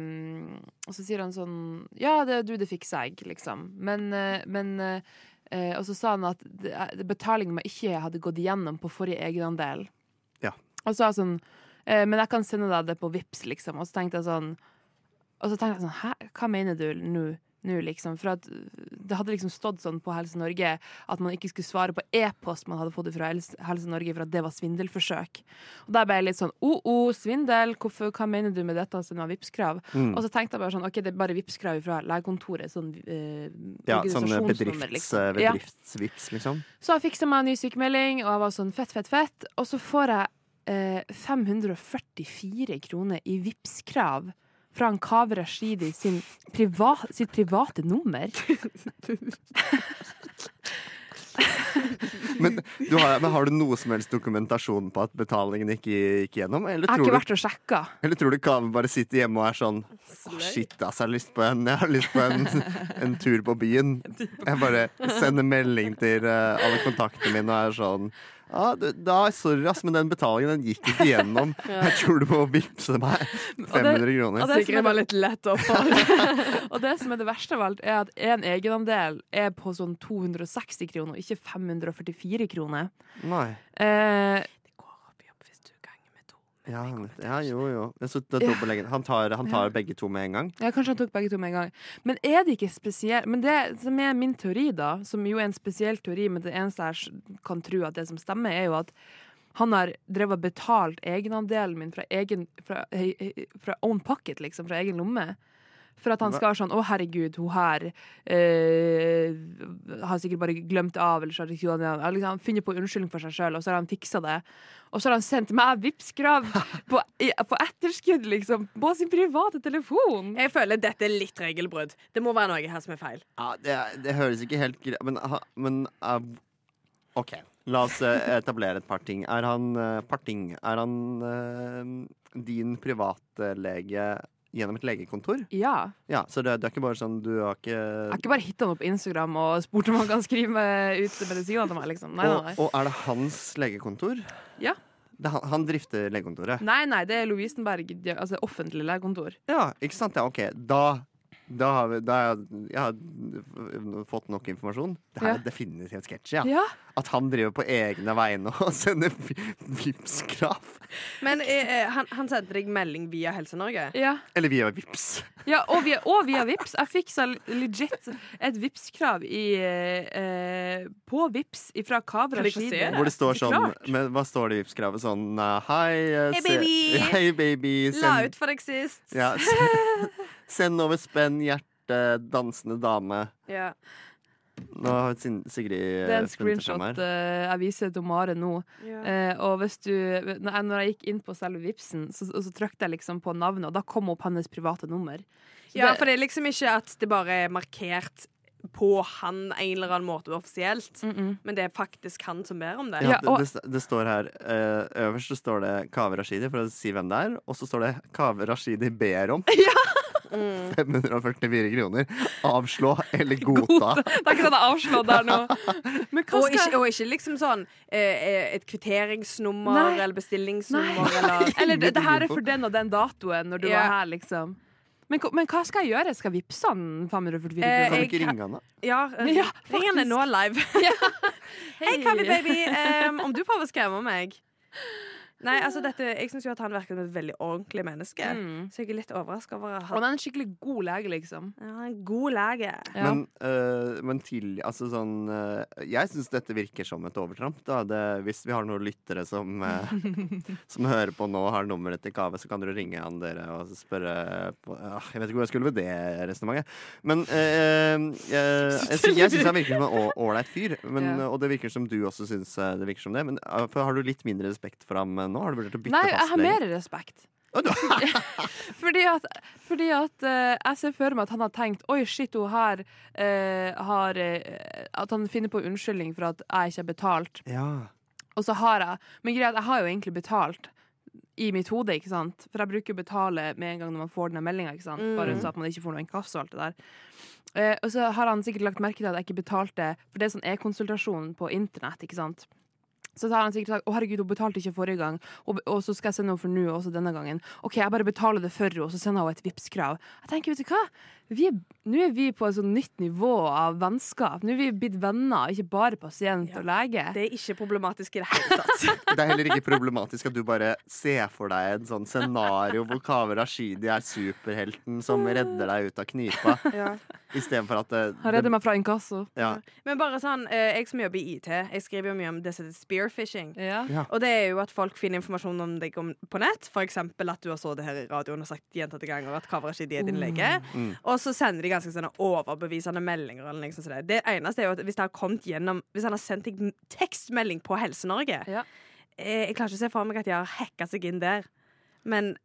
Og så sier han sånn Ja, det, du, det fikser jeg, liksom. Men, eh, men Og så sa han at betalingen jeg ikke hadde gått igjennom på forrige egenandel. Ja. Og så sa sånn Men jeg kan sende deg det på Vips liksom. Og så tenkte jeg sånn Og så tenkte jeg sånn Hæ, hva mener du nå? Nå, liksom. For at det hadde liksom stått sånn på Helse Norge at man ikke skulle svare på e-post man hadde fått fra Helse Norge, for at det var svindelforsøk. Og da ble jeg litt sånn oh, oh, svindel, Hvorfor, hva mener du med dette som var Vipps-krav? Mm. Og så tenkte jeg bare sånn OK, det er bare Vipps-krav fra legekontoret. Sånn eh, Ja, sånn organisasjonsnummer, bedrifts, liksom. Ja. bedriftsvips, liksom. Så jeg fiksa meg en ny sykemelding, og jeg var sånn fett, fett, fett. Og så får jeg eh, 544 kroner i Vipps-krav fra en Kaveh Rashidi sin priva sitt private nummer. (laughs) Men, du har, men har du noe som helst dokumentasjon på at betalingen ikke gikk gjennom? Eller Jeg har ikke vært og sjekka. eller tror du Kaveh bare sitter hjemme og er sånn oh, Shit, ass, jeg har lyst på en, jeg har lyst på en, (laughs) en tur på byen. Jeg bare sender melding til eh, alle kontaktene mine og er sånn ja, da, Sorry, ass, men den betalingen den gikk ikke gjennom. (laughs) Jeg tror du må vippse meg 500 kroner. og det- Sikkert var litt lett å. (laughs) Og det som er det verste av alt, er at en egenandel er på sånn 260 kroner, ikke 544 kroner. Nei. Eh, Ja, ja, jo, jo. Så det dobbeltleggen. Han tar, han tar begge to med en gang. Ja, kanskje han tok begge to med en gang. Men er det ikke spesielt Men det som er min teori, da, som jo er en spesiell teori, men det eneste jeg kan tro at det som stemmer, er jo at han har drevet betalt egenandelen min fra egen fra, fra own pocket, liksom, fra egen lomme. For at han skal være sånn 'Å, herregud, hun her eh, har sikkert bare glemt av', eller så har ikke han liksom funnet på unnskyldning for seg sjøl, og så har han fiksa det. Og så har han sendt meg Vipps-krav (laughs) på, i- på etterskudd, liksom, på sin private telefon. Jeg føler dette er litt regelbrudd. Det må være noe her som er feil. Ja, det, det høres ikke helt greit Men, ha- men uh, OK, la oss eh, etablere et par ting. Er han uh, parting? Er han uh, din privatlege gjennom et legekontor? Ja. Ja, Så det, det er ikke bare sånn Du har ikke Jeg har ikke bare hitta han opp på Instagram og spurt om han kan skrive ut medisiner til meg. liksom. Nei, og, nei. og er det hans legekontor? Ja. Det, han, han drifter legekontoret? nei, nei, det er Lovisenberg, altså offentlig legekontor. Ja, ikke sant? Ja, OK. Da, da har vi da jeg, jeg har fått nok informasjon. Det her Ja. er definitivt sketsj, ja. Ja. At han driver på egne vegne og (laughs) sender vi- Vipps-krav. Men eh, eh, han, han sendte deg melding via Helse Norge? Ja. Eller via Vips. Ja, og via, og via Vips. Jeg fiksa legit et Vips-krav eh, på Vips fra Kavra det? Hvor det står sånn men, Hva står det i Vipps-kravet? Sånn eh, Hei, hey, Hei, se- baby. (laughs) Hei, baby. La ut for deg sist. ja, send, (laughs) send over spenn, hjerte, dansende dame. Ja. Nå har Sigrid Det er en eh, screenshot eh, jeg viser til Mare nå. Ja. Eh, og hvis du, når jeg, når jeg gikk inn på selve Vipsen, så, så trykte jeg liksom på navnet, og da kom opp hennes private nummer. Så ja, det- for det er liksom ikke at det bare er markert på han en eller annen måte offisielt, Mm -mm. men det er faktisk han som ber om det. Ja, Ja, og- det, det, det står her eh, Øverst så står det Kaveh Rashidi, for å si hvem det er. Og så står det Kaveh Rashidi ber om. (laughs) Mm. 544 kroner. Avslå eller (laughs) godta. Det er ikke sånn avslå der nå. (laughs) Men hva Og ikke, og ikke liksom sånn eh, et kvitteringsnummer Nei. eller bestillingsnummer Nei. eller (laughs) Eller det, det her er for den og den datoen, når du yeah. var her, liksom. Men, men hva skal jeg gjøre? Skal jeg vippse han 544 Eh, Kan du ikke ringe han, da? Ja, eh, Ja, ring han nå live. Hei, Kavi baby. Um, om du prøver å skremme meg Nei, altså dette, Jeg syns at han virker som et veldig ordentlig menneske. Mm. Så jeg er litt overraska over at Og han han er en skikkelig god lege, liksom. ja, han en god lege. Ja. Men, uh, men til Altså sånn uh, Jeg syns dette virker som et overtramp. Da. Det, hvis vi har noen lyttere som, uh, (laughs) som hører på nå og har nummeret til Kaveh, så kan dere ringe han dere og spørre på, ja, Jeg vet ikke hvor jeg skulle med det resonnementet. Men jeg, jeg, sy- jeg syns han virker som en ålreit fyr. Men, Ja. Og det virker som du også syns det virker som det. Men for har du litt mindre respekt for ham øh, nå? Har du vurdert å bytte Nei, jeg har fastlege? mer respekt. (laughs) fordi at, fordi at eh, jeg ser for meg at han har tenkt Oi, shit, hun her eh, har eh, At han finner på unnskyldning for at jeg ikke har betalt. Ja. Og så har jeg Men greia er at jeg har jo egentlig betalt i mitt hode, ikke sant? For jeg bruker å betale med en gang når man får denne meldinga, ikke sant? Bare så at man ikke får noe inkasso og alt det der. Eh, og så har han sikkert lagt merke til at jeg ikke betalte, for det er sånn e-konsultasjon på internett, ikke sant? Så tar han sikkert sagt 'Å, herregud, hun betalte ikke forrige gang', og, og så skal jeg sende henne for nå også denne gangen. OK, jeg bare betaler det for henne, og så sender jeg henne et Vipps-krav. Jeg tenker, vet du hva? Vi er, nå er vi på et sånn nytt nivå av vennskap. Nå er vi blitt venner, ikke bare pasient og lege. Det er ikke problematisk i det hele tatt. (laughs) Det er heller ikke problematisk at du bare ser for deg en sånn scenario hvor Kaveh Rashidi er superhelten som redder deg ut av knipa, Ja. Istedenfor at det, Han redder meg fra inkasso. ja. Men bare sånn, eh, jeg som jobber i IT, jeg skriver jo mye om det som heter spearfishing. Ja. Ja. Og det er jo at folk finner informasjon om deg på nett. Eksempel at du har så det her i radioen og sagt gjentatte ganger at Kaveh ikke er din lege. Mm. Og så sender de ganske sånne overbevisende meldinger. Eller liksom sånn. Det Det eneste er jo at hvis det har kommet gjennom Hvis han har sendt deg tekstmelding på Helse-Norge Ja. eh, Jeg klarer ikke å se for meg at de har hacka seg inn der. Men eh,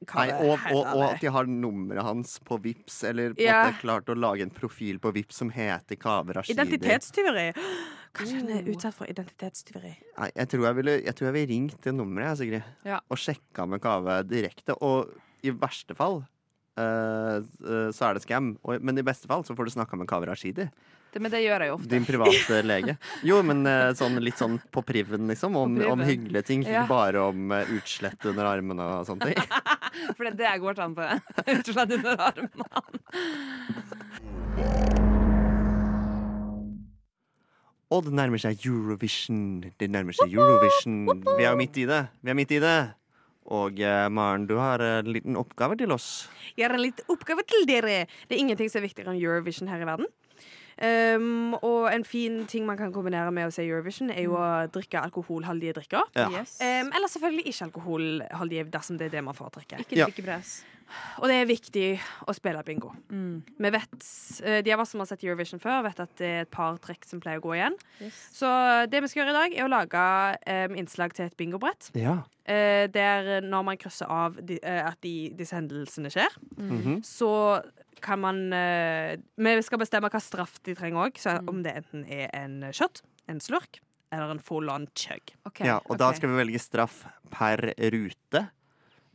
Nei, og, og, og at de har nummeret hans på Vips eller på Ja. klart å lage en profil på Vips som heter Kaveh Rashidi. Identitetstyveri. Kanskje han er utsatt for identitetstyveri. Nei, jeg tror jeg ville, jeg tror jeg ville ringt det nummeret, Sigrid. Ja. Og sjekka med Kaveh direkte. Og i verste fall uh, uh, så er det scam. Og, men i beste fall så får du snakka med Kaveh Rashidi. Det, men det gjør jeg jo ofte. Din private lege. Jo, men eh, sånn, litt sånn på priven, liksom. Om, priven. om hyggelige ting. Ikke Ja. bare om eh, utslett under armene og sånne ting. (laughs) For det er det jeg går an på. (laughs) Utslett under armene. Og det nærmer seg Eurovision. Det nærmer seg Eurovision. Vi er jo midt i det. Vi er midt i det. Og eh, Maren, du har en liten oppgave til oss. Jeg har en liten oppgave til dere. Det er ingenting som er viktigere enn Eurovision her i verden. Um, og en fin ting man kan kombinere med å se Eurovision, er jo å drikke alkoholholdige drikker. Ja. Yes. Um, eller selvfølgelig ikke alkoholholdige, dersom det er det man foretrekker. Ikke Ja. drikkepress. Og det er viktig å spille bingo. Mm. Vi vet, eh, De av oss som har sett Eurovision før, vet at det er et par trekk som pleier å gå igjen. Yes. Så det vi skal gjøre i dag, er å lage um, innslag til et bingobrett. Ja. Uh, der når man krysser av de, uh, at de, disse hendelsene skjer, Mhm. så kan man eh, Vi skal bestemme hva straff de trenger òg. Om det enten er en shot, en slurk eller en full on chug. Okay, ja, og da skal vi velge straff per rute.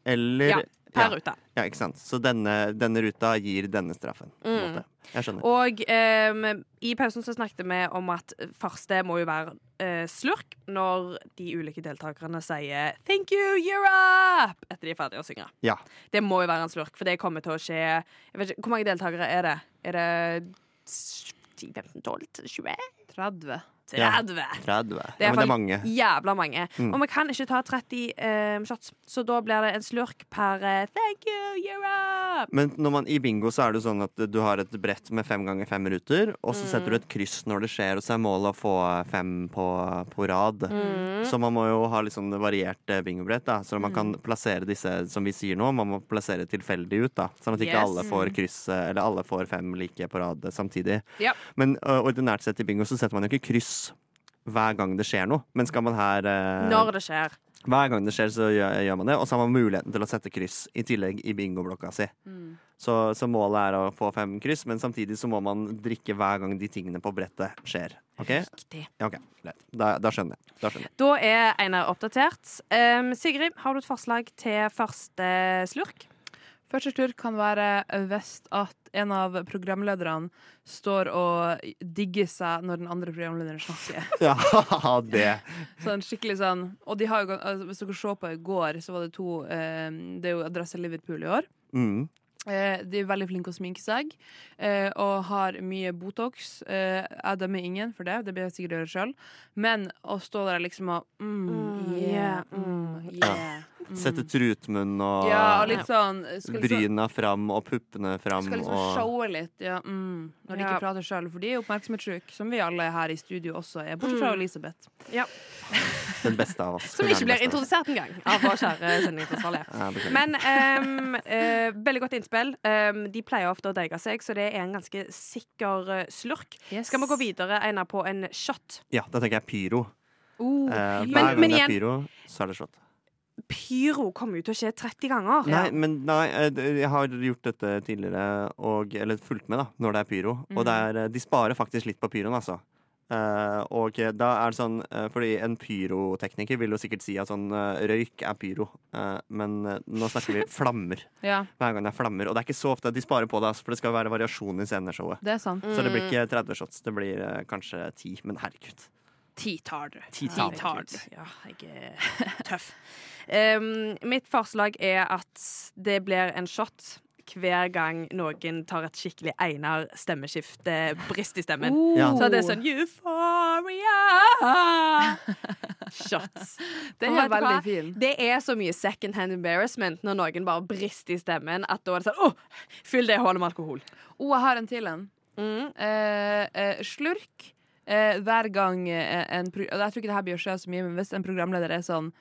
Eller Ja, per ja, rute. Ja, ikke sant. Så denne, denne ruta gir denne straffen. Mm. måte. Jeg skjønner. Og um, i pausen så snakket vi om at første må jo være uh, slurk når de ulike deltakerne sier 'thank you, up' etter de er ferdige å synge. Ja. Det må jo være en slurk, for det kommer til å skje jeg vet ikke, Hvor mange deltakere er det? Er det 10, 15, 12, 20? 30. 30? Ja. 30. Det er, ja, det er mange. jævla mange. Mm. Og vi kan ikke ta 30 eh, shots, så da blir det en slurk per eh, 'thank you, you're up'. Men når man, i bingo så er det sånn at du har et brett med fem ganger fem ruter, og så setter du et kryss når det skjer, og så er målet å få fem på, på rad. Mm. Så man må jo ha litt sånn variert eh, bingobrett, da. Så man kan plassere disse, som vi sier nå, man må plassere tilfeldig ut, da. Sånn at ikke Yes. alle får kryss, eh, eller alle får fem like på rad samtidig. Yep. Men uh, ordinært sett i bingo så setter man jo ikke kryss hver gang det skjer noe. Men skal man her eh, Når det skjer. Hver gang det skjer, så gjør, gjør man det. Og så har man muligheten til å sette kryss i tillegg i bingoblokka si. Mm. Så, så målet er å få fem kryss, men samtidig så må man drikke hver gang de tingene på brettet skjer. OK? Riktig. Ja, okay. Da, da skjønner jeg. Da skjønner jeg. Da er Einar oppdatert. Um, Sigrid, har du et forslag til første slurk? Første slurk kan være hvis at en av programlederne står og digger seg når den andre programlederen snakker. (laughs) Ja, det. Sånn skikkelig sånn Og de har jo, altså, hvis dere så på i går, så var det to eh, Det er jo Adresse Liverpool i år. Mm. Eh, de er veldig flinke å sminke seg eh, og har mye Botox. Eh, jeg dømmer ingen for det, det blir jeg sikkert gjøre sjøl. Men å stå der liksom og mm, Mm, yeah, yeah, mm, yeah, mm. Sette trutmunn og Ja, og litt sånn liksom, bryna fram og puppene fram skal liksom og showe litt, ja, mm, når de Ja. ikke prater sjøl. For de er oppmerksomhetssjuke, som vi alle her i studio også er. Bortsett fra Mm. Elisabeth. Den beste av oss. Som ikke blir introdusert engang av vår kjære sendingsansvarlige. Ja. Men um, uh, veldig godt innspill. Um, de pleier ofte å deige seg, så det er en ganske sikker slurk. slurk. Skal vi gå videre, Einar, på en shot? Ja, da tenker jeg pyro. Oh, Eh, hver Men- gang men det igjen- er pyro, så er det shot. Pyro kommer jo til å skje 30 ganger. Nei, men nei, eh, jeg har gjort dette tidligere, og, eller fulgt med da, når det er pyro. Og det er, eh, de sparer faktisk litt på pyroen, altså. Eh, og da er det sånn eh, Fordi en pyrotekniker vil jo sikkert si at sånn eh, røyk er pyro. Eh, men nå snakker vi (laughs) flammer. Ja, Hver gang det er flammer. Og det er ikke så ofte at de sparer på det, altså, for det skal være variasjon i sceneshowet. det er sant. Så det blir ikke 30 shots, det blir kanskje 10. Men herregud. Ti-tard. Ti-tard. Ti-tard. Ja, jeg er (laughs) tøff. Um, mitt forslag er at det blir en shot hver gang noen tar et skikkelig Einar stemmeskifte, brist i stemmen. Ja. Så det er sånn Euphoria! Shots. Den er veldig fin. Det er så mye second hand embarrassment når noen bare brister i stemmen, at da er det sånn oh, fyll det hullet med alkohol. Å, jeg har en til en. Mm. Eh, eh, slurk eh, hver gang eh, en pro Jeg tror ikke det her blir å skje så mye, men hvis en programleder er sånn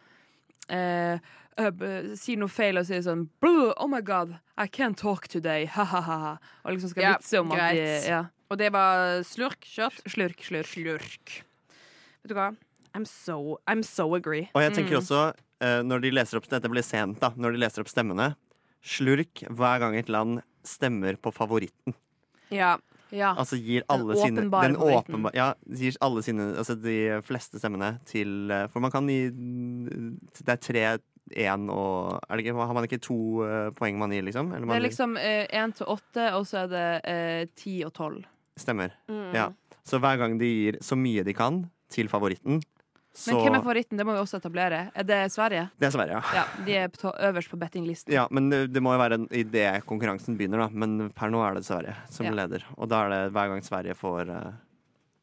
eh, eh, Sier noe feil og sier sånn Oh my god, I can't talk today. (laughs) Ha-ha-ha. Og liksom skal Ja, vitse om at de ja. Og det var slurk, shot. Slurk, slurk. Slurk. Vet du hva? I'm so, I'm so agree. Og jeg Mm. tenker også, eh, når de leser opp Dette blir sent, da. Når de leser opp stemmene. Slurk hver gang et land stemmer på favoritten. Ja. Ja. Altså gir Den alle sine Den åpenbare Ja, gir alle sine Altså de fleste stemmene til eh, For man kan gi Det er tre, én og er det ikke, Har man ikke to eh, poeng man gir, liksom? Eller Det er liksom én til åtte, og så er det eh, ti og tolv. Stemmer. Mm. Ja. Så hver gang de gir så mye de kan til favoritten, så Men hvem er favoritten? Det må vi også etablere. Er det Sverige? Det er Sverige, ja. Ja, De er på, øverst på bettinglisten. Ja, men det, det må jo være en- i det konkurransen begynner, da. Men per nå er det Sverige som Ja. leder. Og da er det hver gang Sverige får eh,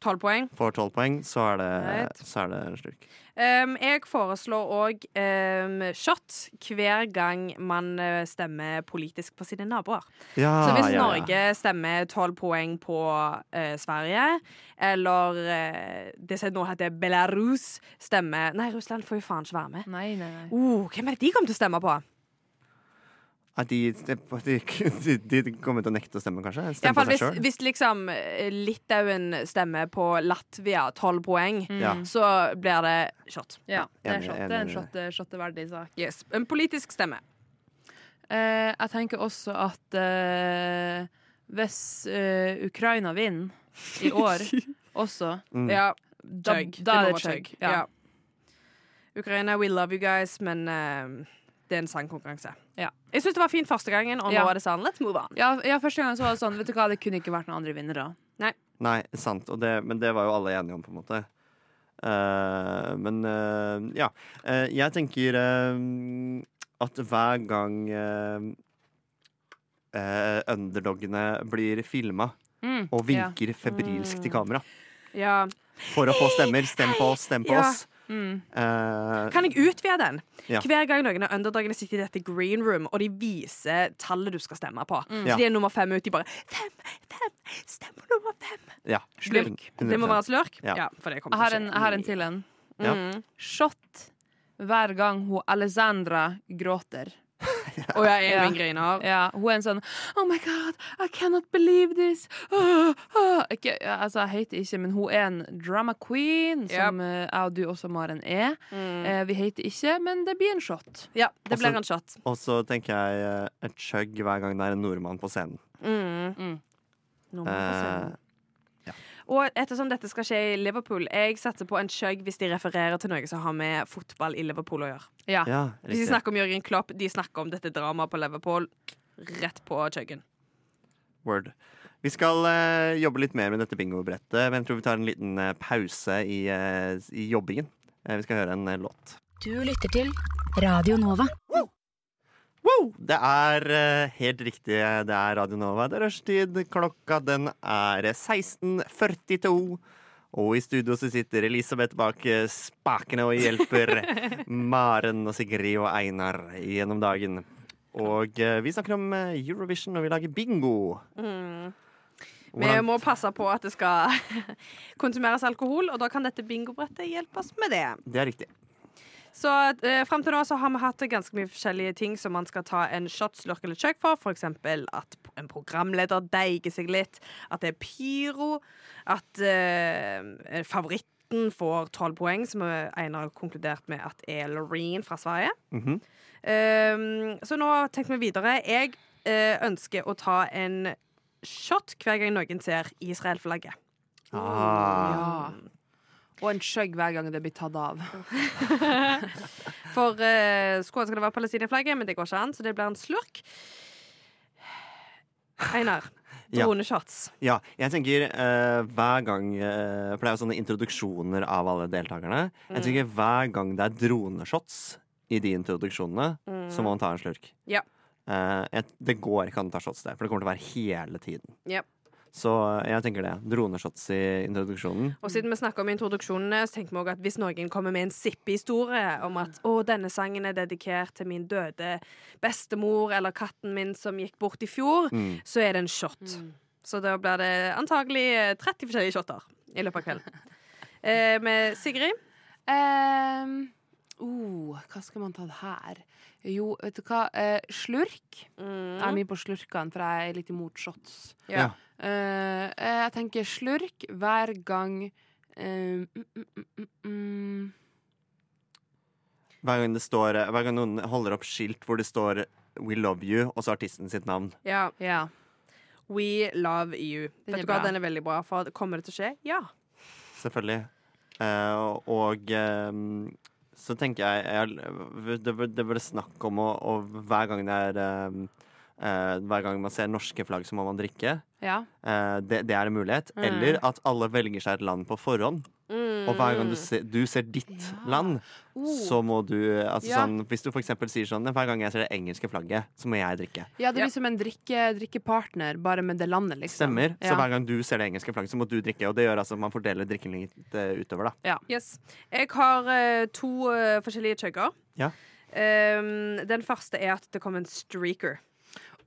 Tolv poeng. får tolv poeng, så er det, Right. så er det en slurk. Um, jeg foreslår òg um, shot hver gang man eh, stemmer politisk på sine naboer. Ja, Så hvis ja, ja. Norge stemmer tolv poeng på uh, Sverige, eller uh, det som nå heter Belarus stemmer Nei, Russland får jo faen ikke være med. Nei, nei, nei. Uh, hvem er det de kommer til å stemme på? Ja, de, de, (laughs) de, de kommer til å nekte å stemme, kanskje? I Stemme hvert fall hvis, hvis liksom eh, Litauen stemmer på Latvia tolv poeng, mm. så blir det shot. Ja, det er, shot. Det er en det. shot, eh, shotteverdig sak. Yes. En politisk stemme. Eh, jeg tenker også at eh, hvis eh, Ukraina vinner i år (laughs) også, Mm. Ja, da, da Det er det chug. chug. Ja. Ja. Ukraina, we love you guys, men eh, det er en sangkonkurranse. Ja. Jeg syns det var fint første gangen, og Ja. er det sånn let's move on. Ja, ja, første gangen så var det sånn Vet du hva, det kunne ikke vært noen andre vinnere. Nei, sant. Og det, men det var jo alle enige om, på en måte. Uh, men uh, ja. Uh, jeg tenker eh, at hver gang uh, underdogene blir filma Mm. og vinker febrilsk til kamera Ja. for å få stemmer. Stem på oss, stem på Ja. oss. Mm. Eh, Kan jeg utvide den? Ja. Hver gang noen av underdagene sitter i dette green room, og de viser tallet du skal stemme på. Mm. Så de er nummer fem ut. De bare Fem, fem, stem på nummer fem. ja. Slurk. Det må være slurk? Ja. Ja, for det Jeg har en, jeg har en til en. Ja. Mm. Shot hver gang hun Alessandra gråter. (laughs) Og jeg er Ja. griner. Ja, hun er en sånn Oh my God, I cannot believe this. (gasps) Ah, ah. Ikke, altså, jeg hater ikke, men hun er en drama queen, som jeg jeg og du også, Maren, er. Mm. Eh, vi hater ikke, men det blir en shot. Ja, det blir en shot. Og så tenker jeg eh, et chug hver gang det er en nordmann på scenen. Mm. Mm. Nordmann på scenen. Eh, Og ettersom dette skal skje i Liverpool, jeg satser på en skjøgg hvis de refererer til noe som har med fotball i Liverpool å gjøre. Ja. ja, Hvis de snakker om Jørgen Klopp, de snakker om dette dramaet på Liverpool, rett på skjøggen. Word. Vi skal uh, jobbe litt mer med dette bingobrettet, men jeg tror vi tar en liten uh, pause i, uh, i jobbingen. Vi skal høre en låt. Du lytter til Radio Nova. Wow! Det er uh, helt riktig. Det er Radio Nova. Det er rushtid. Klokka den er 16.42. Og i studio så sitter Elisabeth bak eh, spakene og hjelper (laughs) Maren og Sigrid og Einar gjennom dagen. Og uh, vi snakker om Eurovision, og vi lager bingo. Mm. Vi må passe på at det skal (laughs) konsumeres alkohol, og da kan dette bingobrettet hjelpe oss med det. Det er riktig. Så eh, frem til nå så har vi hatt ganske mye forskjellige ting som man skal ta en shot, slurk eller chug for. Eksempel at en programleder deiger seg litt. At det er pyro. At eh, favoritten får tolv poeng, som Einar har konkludert med at er Loreen fra Sverige. Mhm. Um, så nå tenker vi videre. Jeg eh, ønsker å ta en shot hver gang noen ser Israel-flagget. Ah. Og en skjøgg hver gang det blir tatt av. (laughs) For uh, skulle ønske det var Palestina-flagget, men det går ikke an, så det blir en slurk. Einar, (laughs) Droneshots. Ja, jeg tenker uh, hver gang uh, For det er jo sånne introduksjoner av alle deltakerne. Jeg Mm. tenker hver gang det er droneshots i de introduksjonene, Mm. så må man ta en slurk. Ja. Uh, et, det går ikke an å ta shots der, for det kommer til å være hele tiden. Ja. Så eh, jeg tenker det. Droneshots i introduksjonen. Og siden vi snakker om introduksjonene, så tenker vi også at hvis noen kommer med en sippehistorie om at å, denne sangen er dedikert til min døde bestemor eller katten min som gikk bort i fjor, Mm. så er det en shot. Så da blir det antagelig eh, 30 forskjellige shotter i løpet av kvelden. (laughs) Eh, med Sigrid? Um, uh, hva skal man ta her? Jo, vet du hva? Eh, slurk. Jeg er mye på slurkene, for jeg er litt imot shots. Ja. Eh, jeg tenker slurk hver gang eh, mm, mm, mm, mm, mm. Hver gang, det står, eh, hver gang noen holder opp skilt hvor det står 'We love you', og så artisten sitt navn. Ja. Ja. We love you. Den Vet er du hva, den er veldig bra. For kommer det til å skje? Ja. Selvfølgelig. Uh, og eh, så tenker jeg, jeg det, det ble snakk om å, å hver gang det er eh, eh, Hver gang man ser norske flagg, så må man drikke. ja. Eh, det, det er en mulighet. Mm. Eller at alle velger seg et land på forhånd. Mm. Og hver gang du ser, du ser ditt land, Oh. så må du altså Ja. sånn, Hvis du for eksempel sier sånn Hver gang jeg ser det engelske flagget, så må jeg drikke. ja, det Ja. er liksom en drikke, drikkepartner, bare med det landet, liksom. Stemmer. Så hver gang du ser det engelske flagget, så må du drikke. Og det gjør altså at man fordeler drikken litt uh, utover, da. Yes. Jeg har uh, to uh, forskjellige chugger. Ja. Um, den første er at det kom en streaker.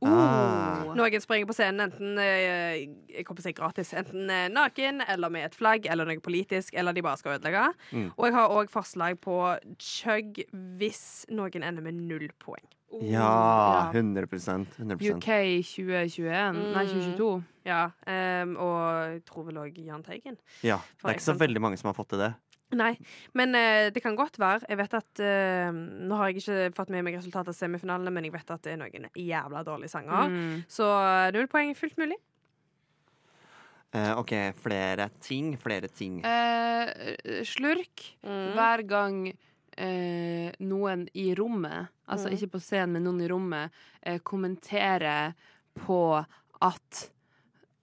Ah. Noen springer på scenen enten jeg kommer til å si gratis, enten eh, naken eller med et flagg eller noe politisk, eller de bare skal ødelegge. Mm. Og jeg har òg forslag på chug hvis noen ender med null poeng. Ja, 100 100 UK 2021. Nei, Mm. 2022. Ja, um, og jeg tror vel òg Jahn Teigen. Ja, Det er ikke så veldig mange som har fått til det. Nei, men eh, det kan godt være. Jeg vet at eh, Nå har jeg ikke fått med meg resultatet av semifinalene, men jeg vet at det er noen jævla dårlige sanger. Mm. Så eh, null poeng er fullt mulig. Eh, OK, flere ting. Flere ting. Eh, slurk Mm. hver gang eh, noen i rommet, altså Mm. ikke på scenen, men noen i rommet, eh, kommenterer på at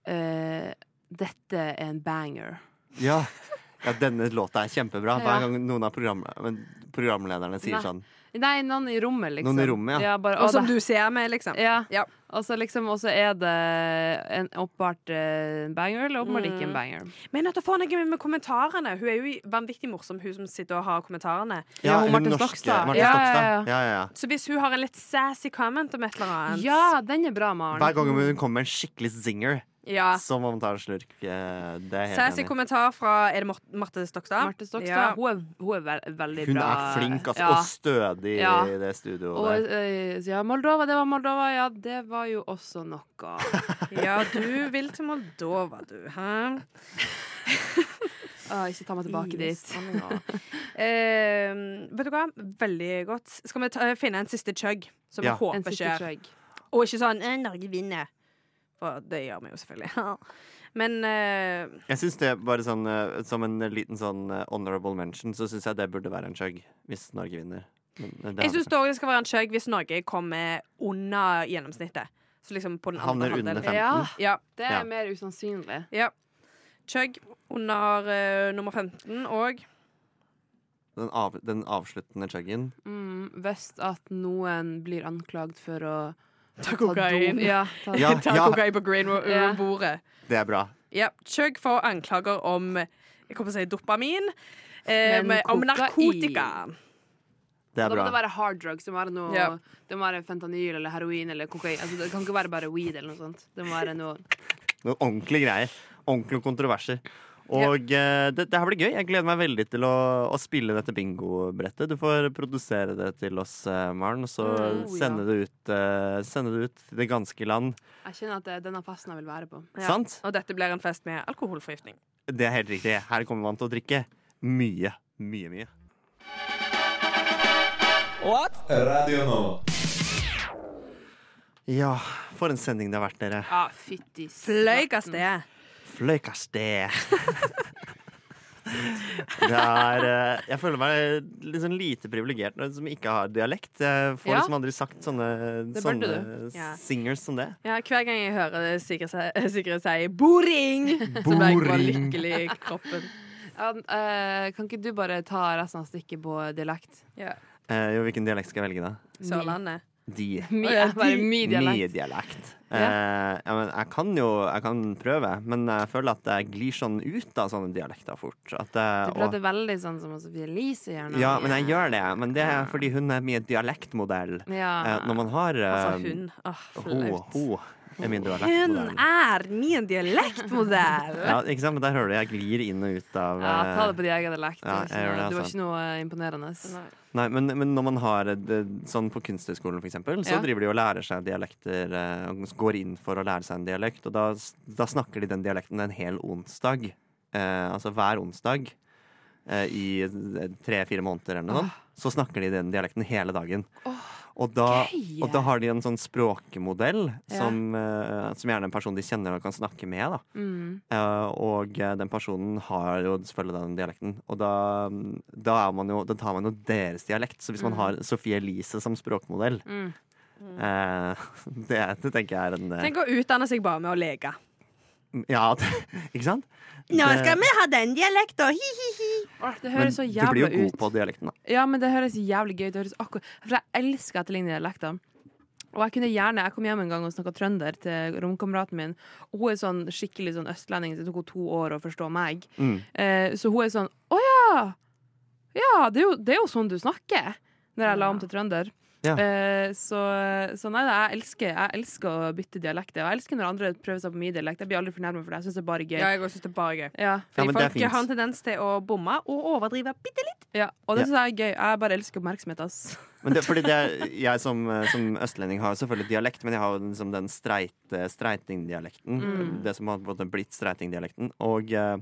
eh, dette er en banger. Ja. (laughs) ja, denne låta er kjempebra. Hver gang noen av program men programlederne sier Nei. sånn. Nei, noen i rommet, liksom. Noen i rommet, ja. bare, Og som det- du ser med, liksom. Ja. Ja. Og så liksom, er det en åpenbart eh, en banger, eller åpenbart ikke en Mm. banger. Men at får noe med, med kommentarene. Hun er jo vanvittig morsom, hun som sitter og har kommentarene. Ja, hun hun Marte Stokstad. Marte Ja, Stokstad. ja, ja. Ja, ja, ja. Så hvis hun har en litt sassy comment om et eller annet Ja, den er bra, Maren. Hver gang hun kommer med en skikkelig zinger, Ja. så må man ta en slurk. Eh, Det er helt Sassy kommentar fra Er det Mar- Marte Stokstad? Marte Stokstad, Ja. hun, er, hun er ve veldig Hun bra. er flink altså, Ja. og stødig Ja. i det studioet Og der. eh, ja, Moldova, det var Moldova. Ja, det var jo også noe. (laughs) Ja, du vil til Moldova, du. Hæ? (laughs) Ah, ikke ta meg tilbake dit. Eh, vet du hva? Veldig godt. Skal vi ta, finne en siste chug, som Ja. vi håper En skjer? Og ikke sånn eh, 'Norge vinner'. For det gjør vi jo selvfølgelig. (laughs) Men uh, Jeg synes det bare sånn uh, Som en liten sånn eh, honorable mention, så syns jeg det burde være en chug hvis Norge vinner. Men, det jeg syns òg det skal være en chug hvis Norge kommer under gjennomsnittet. Så liksom på den andre Havner under 15. Ja, Ja. det er Ja. mer usannsynlig. ja. Chug under uh, nummer 15 og Den, av, den avsluttende chuggen. Mm, hvis at noen blir anklagd for å Ta ta kokain. dop- Ja, (laughs) ta, Ja. Ta kokain på Ja. green-bordet. Det er bra. Ja. Chug får anklager om Jeg kommer til å si dopamin. Eh, med, om narkotika. Det er Da må det være hard drugs. Det må være, noe, Ja. det må være fentanyl eller heroin eller kokain. Altså, det kan ikke være bare weed eller noe sånt. Det må være noe Noen ordentlige greier. Ordentlige kontroverser. Og ja. det, det her blir gøy. Jeg gleder meg veldig til å, å spille dette bingobrettet. Du får produsere det til oss, eh, Maren, og så Mm, oh, ja. det ut, uh, sende det ut til det ganske land. Jeg kjenner at det er denne festen jeg vil være på. Ja. Sant? Og dette blir en fest med alkoholforgiftning. Det er helt riktig. Her kommer man til å drikke mye, mye, mye. Radio nå. Ja, for en sending det har vært, dere. Ja, fytti Fløy av sted. Det. (laughs) Det er eh, Jeg føler meg litt sånn lite privilegert når- som ikke har dialekt. Jeg får Ja. liksom aldri sagt sånne, sånne singers. Ja. som det. Ja, hver gang jeg hører Sigrid si- 'boring', så blir jeg bare lykkelig i kroppen. Ja, eh, kan ikke du bare ta resten av stykket på dialekt? Ja. Eh, jo, hvilken dialekt skal jeg velge, da? Sørlandet. De. (laughs) Mi, (laughs) bare mi dialekt. Mi dialekt. Eh, ja, men jeg kan jo jeg kan prøve, men jeg føler at jeg glir sånn ut av sånne dialekter fort. At jeg, Du prater veldig sånn som Sofie Elise gjør nå. ja, men jeg gjør det. Men det er fordi hun er mye dialektmodell. Ja. Eh, når man har Altså eh, hun. Åh, flaut. Hun dialektmodell. er min dialektmodell! Ja, ikke sant? Men der hører du jeg glir inn og ut av Ja, ta det eh, på din egen dialekt. Ja, Det var jeg gjør ikke det, noe- det var altså. ikke noe eh, imponerende. Nei, men, men når man har det, sånn på Kunsthøgskolen, eksempel, så Ja. driver de og lærer seg dialekter eh, og går inn for å lære seg en dialekt, og da, da snakker de den dialekten en hel onsdag. Eh, altså hver onsdag eh, i tre-fire måneder eller noe sånt. Så snakker de den dialekten hele dagen. Og, da, og da har de en sånn språkmodell Ja. som, eh, som gjerne er en person de kjenner og kan snakke med. da. Mm. Uh, og eh, den personen har jo selvfølgelig den dialekten. Og da, da, er man jo, da tar man jo deres dialekt. Så hvis man Mm. har Sofie Elise som språkmodell, Mm. uh, (laughs) det, det tenker jeg er en Tenk å utdanne seg bare med å leke. Ja, det, (laughs) ikke sant? Nå skal vi ha den dialekta, hi-hi-hi. Det Men høres så du blir jo god ut. på dialekten, da. Ja, men det høres jævlig gøy ut. For jeg elsker etterlignende dialekter. Og jeg kunne gjerne, jeg kom hjem en gang og snakka trønder til romkameraten min. Hun er sånn skikkelig sånn østlending. Det tok henne to år å forstå meg. Mm. Eh, så hun er sånn Å ja! Ja, det er, jo, det er jo sånn du snakker. Når jeg la om til trønder. Ja. Eh, så, så nei, jeg elsker, jeg elsker å bytte dialekter. Og jeg elsker når andre prøver seg på min dialekt. Jeg blir aldri fornærma for det. Jeg syns det er bare gøy. Ja, jeg synes det er bare gøy. Ja. Fordi folk har en tendens til å bomme og overdrive bitte litt. Ja, og det Ja. syns jeg er gøy. Jeg bare elsker oppmerksomhet, ass. Men det, fordi det (laughs) jeg som, eh, som østlending har selvfølgelig dialekt, men jeg har liksom den streite, streitingdialekten. Mm. Det som har på en måte blitt streitingdialekten. Og eh,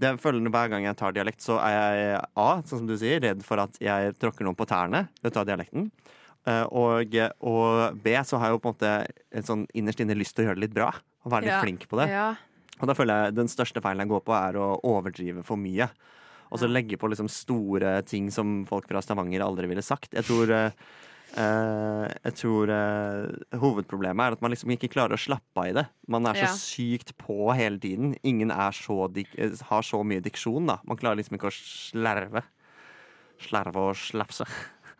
det følgende hver gang jeg tar dialekt, så er jeg A, sånn som du sier, redd for at jeg tråkker noen på tærne ved å ta dialekten. Eh, og, og B, så har jeg jo på en måte sånn innerst inne lyst til å gjøre det litt bra. Og være litt Ja. flink på det. Ja. Og da føler jeg den største feilen jeg går på, er å overdrive for mye. Og så legge på liksom store ting som folk fra Stavanger aldri ville sagt. Jeg tror, eh, eh, jeg tror eh, hovedproblemet er at man liksom ikke klarer å slappe av i det. Man er så Ja. sykt på hele tiden. Ingen er så eh, har så mye diksjon, da. Man klarer liksom ikke å slerve. Slerve og slapse.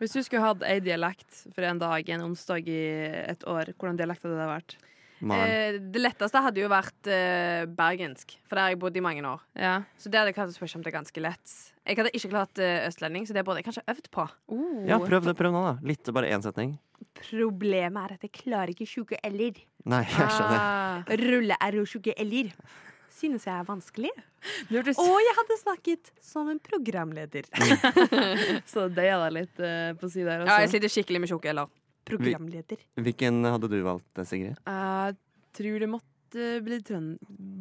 Hvis du skulle hatt ei dialekt for en dag, en onsdag i et år, hvordan dialekt hadde det vært? Eh, det letteste hadde jo vært eh, bergensk, for der har jeg bodd i mange år. Ja. Så det hadde jeg kanskje spørsmål om det er ganske lett. Jeg hadde ikke klart eh, østlending, så det burde jeg kanskje øvd på. Ja, prøv det. Prøv nå, da. Litt, bare én setning. Problemet er at jeg klarer ikke tjukke l-er. Nei, jeg skjønner. Ah. Rulle-r og tjukke l-er. Synes jeg er vanskelig. Hørtes Og jeg hadde snakket som en programleder. (laughs) så deia deg litt uh, på sida der. Ja, jeg sitter skikkelig med tjukke l-er. Programleder. Hvilken hadde du valgt, Sigrid? Jeg tror det måtte bli, trøn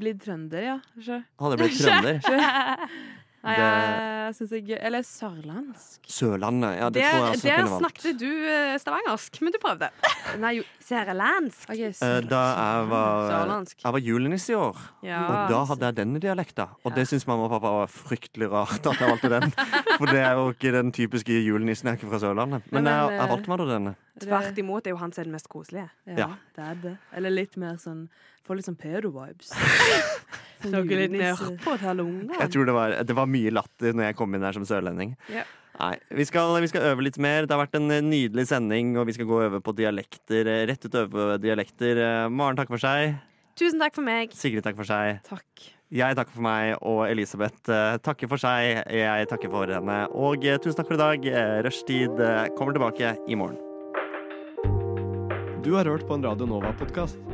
bli trønder, ja. Kanskje. Hadde det blitt (laughs) trønder? Nei, Det- jeg syns jeg Eller sørlandsk. Sørlandet. Ja, det Der, tror jeg også der kunne valgt. snakket du eh, stavangersk, men du prøvde. (laughs) Nei, jo Sørlandsk. OK, Eh, sørlandsk. Da jeg var, Sørlandsk. jeg var julenisse i år, Ja. og da hadde jeg denne dialekta. Og det syns mamma og pappa var fryktelig rart at jeg valgte den. (laughs) For det er jo ikke den typiske julenissen, jeg er ikke fra Sørlandet. Men jeg, jeg valgte meg da denne. Tvert imot er jo han som er den mest koselige. Ja, Ja. det er det. Eller litt mer sånn Får litt sånn pedo-vibes. (laughs) Snakker litt mer til alle ungene. Jeg tror det var, det var mye latter når jeg kom inn der som sørlending. Yeah. Nei, vi skal, vi skal øve litt mer. Det har vært en eh, nydelig sending, og vi skal gå over på dialekter. eh, Rett ut øve på dialekter. Eh, Maren takker for seg. Tusen takk for meg. Sigrid takker for seg. Takk. Jeg takker for meg, og Elisabeth takker for seg. Jeg takker for henne. Og tusen takk for i dag. Rushtid kommer tilbake i morgen. Du har hørt på en Radio Nova-podkast.